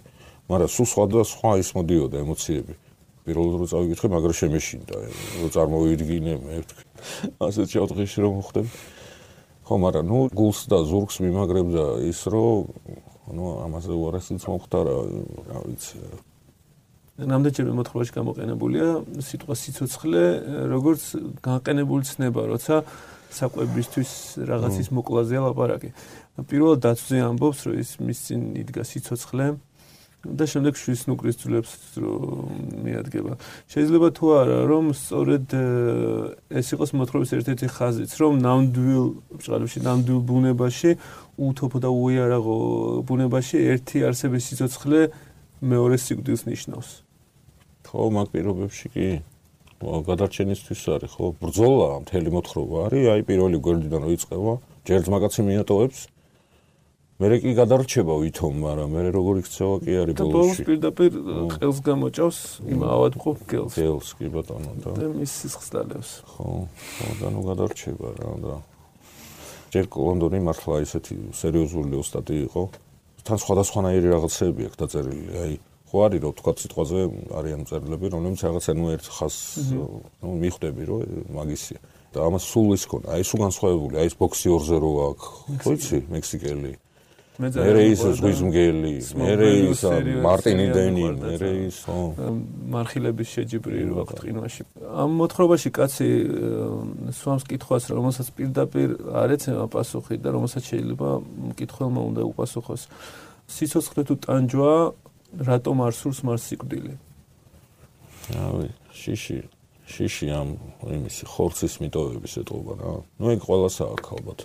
მაგრამ სულ სხვა და სხვა ის მოდიოდა ემოციები. პირველად რო წავიკითხე, მაგრამ შემეშინდა, რო წარმოვიდგინე მე ვთქვი. ასეთ შეოთხეში რომ ხდები. ხო, მაგრამ ნუ გულს და ზურგს მიმაგრებდა ის, რომ ნუ ამაზე უარესიც მომختარა, რა ვიცი. ნამდვილად მოთხრობაში გამოყენებულია სიტყვა სიცოცხლე, როგორც განყენებული ცნება, როცა საკვებისთვის რაღაცის მოკლაზეა ლაპარაკი. პირველად დაცვზე ამბობს, რომ ის მის წინ იდგა სიცოცხლე, და შემდეგ შვის ნუკრის ძვლებს მიადგება. შეიძლება თუ არა რომ სწორედ ეს იყოს მოთხრობის ერთ-ერთი ხაზიც, რომ ნამდვილ ბჭყალებში, ნამდვილ ბუნებაში, უთოფო და უიარაღო ბუნებაში ერთი არსების სიცოცხლე მეორე სიკვდილს ნიშნავს. ხო, მაგ პირობებში კი გადარჩენისთვის არის, ხო, ბრძოლა მთელი მოთხრობა არის, აი პირველი გვერდიდან როიწყება, ჯერ ძმაკაცი მიატოვებს მე კი გადარჩება ვითომ, მაგრამ მე როგორ იქცევა კი არის ბოლოსში. და ბოლოს პირდაპირ ყელს გამოჭავს იმ ავადმყოფ გელს. გელს კი ბატონო და და მის სისხლს დალევს. ხო, ხო და ნუ გადარჩება რა და ჯერ ლონდონი მართლა ისეთი სერიოზული ოსტატი იყო. თან სხვადასხვანაირი რაღაცები აქვს დაწერილი. აი ხო არის რომ თქვა სიტყვაზე არიან წერილები, რომლებიც რაღაცა ნუ ერთ ხას ნუ მიხვდები რომ მაგისია. და ამას სულ ის ქონა. აი სულ განსხვავებული, აი ეს ბოქსიორზე რო აქვს. ხო იცი, მექსიკელი. მე ის ზღვის მგელი, მე ის მარტინი დენი, მე ის მარხილების შეჯიბრი რო აქვს ტყინვაში. ამ მოთხრობაში კაცი სვამს კითხვას, რომელსაც პირდაპირ არ ეცემა პასუხი და რომელსაც შეიძლება მკითხველმა უნდა უპასუხოს. სიცოცხლე თუ ტანჯვა, რატომ არ სურს მას სიკვდილი? რავი, შიში შიში ამ იმისი ხორცის მიტოვების ეტყობა რა. ნუ ეგ ყველას აქვს ალბათ.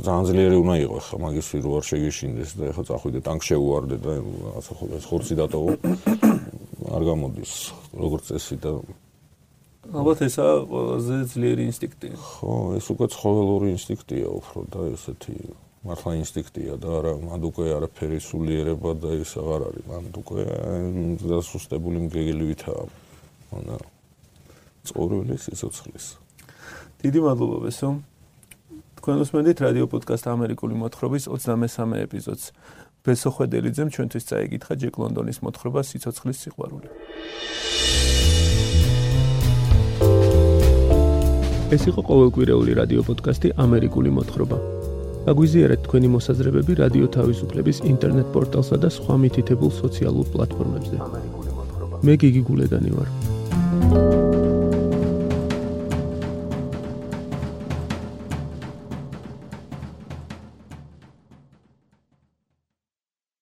ძალიან ძლიერი უნდა იყოს ხა მაგის რო არ შეგეშინდეს და ეხლა წახვიდე ტანკ შეუვარდე და რაღაცა ხო ეს ხორცი დატოვო. არ გამოდის როგორც წესი და ალბათ ესა ყველაზე ძლიერი ინსტინქტი. ხო ეს უკვე ცხოველური ინსტინქტია უფრო და ესეთი მართლა ინსტინქტია და არა მანდ უკვე არაფერი სულიერება და ეს აღარ არის. მანდ უკვე დასუსტებული მგეგელივითაა ანუ წორული სიცოცხლის. დიდი მადლობა ბესო თქვენ უსმენთ რადიო პოდკასტ ამერიკული მოთხრობის 23 ეპიზოდს. ბესო ხვედელიძემ ჩვენთვის წაიკითხა ჯეკ ლონდონის მოთხრობა სიცოცხლის სიყვარული. ეს იყო ყოველკვირეული რადიო პოდკასტი ამერიკული მოთხრობა. აგვიზიარეთ თქვენი მოსაზრებები რადიო თავისუფლების ინტერნეტ პორტალსა და სხვა მითითებულ სოციალურ პლატფორმებზე. ამერიკული მოთხრობა. მე გიგი გულედანი ვარ.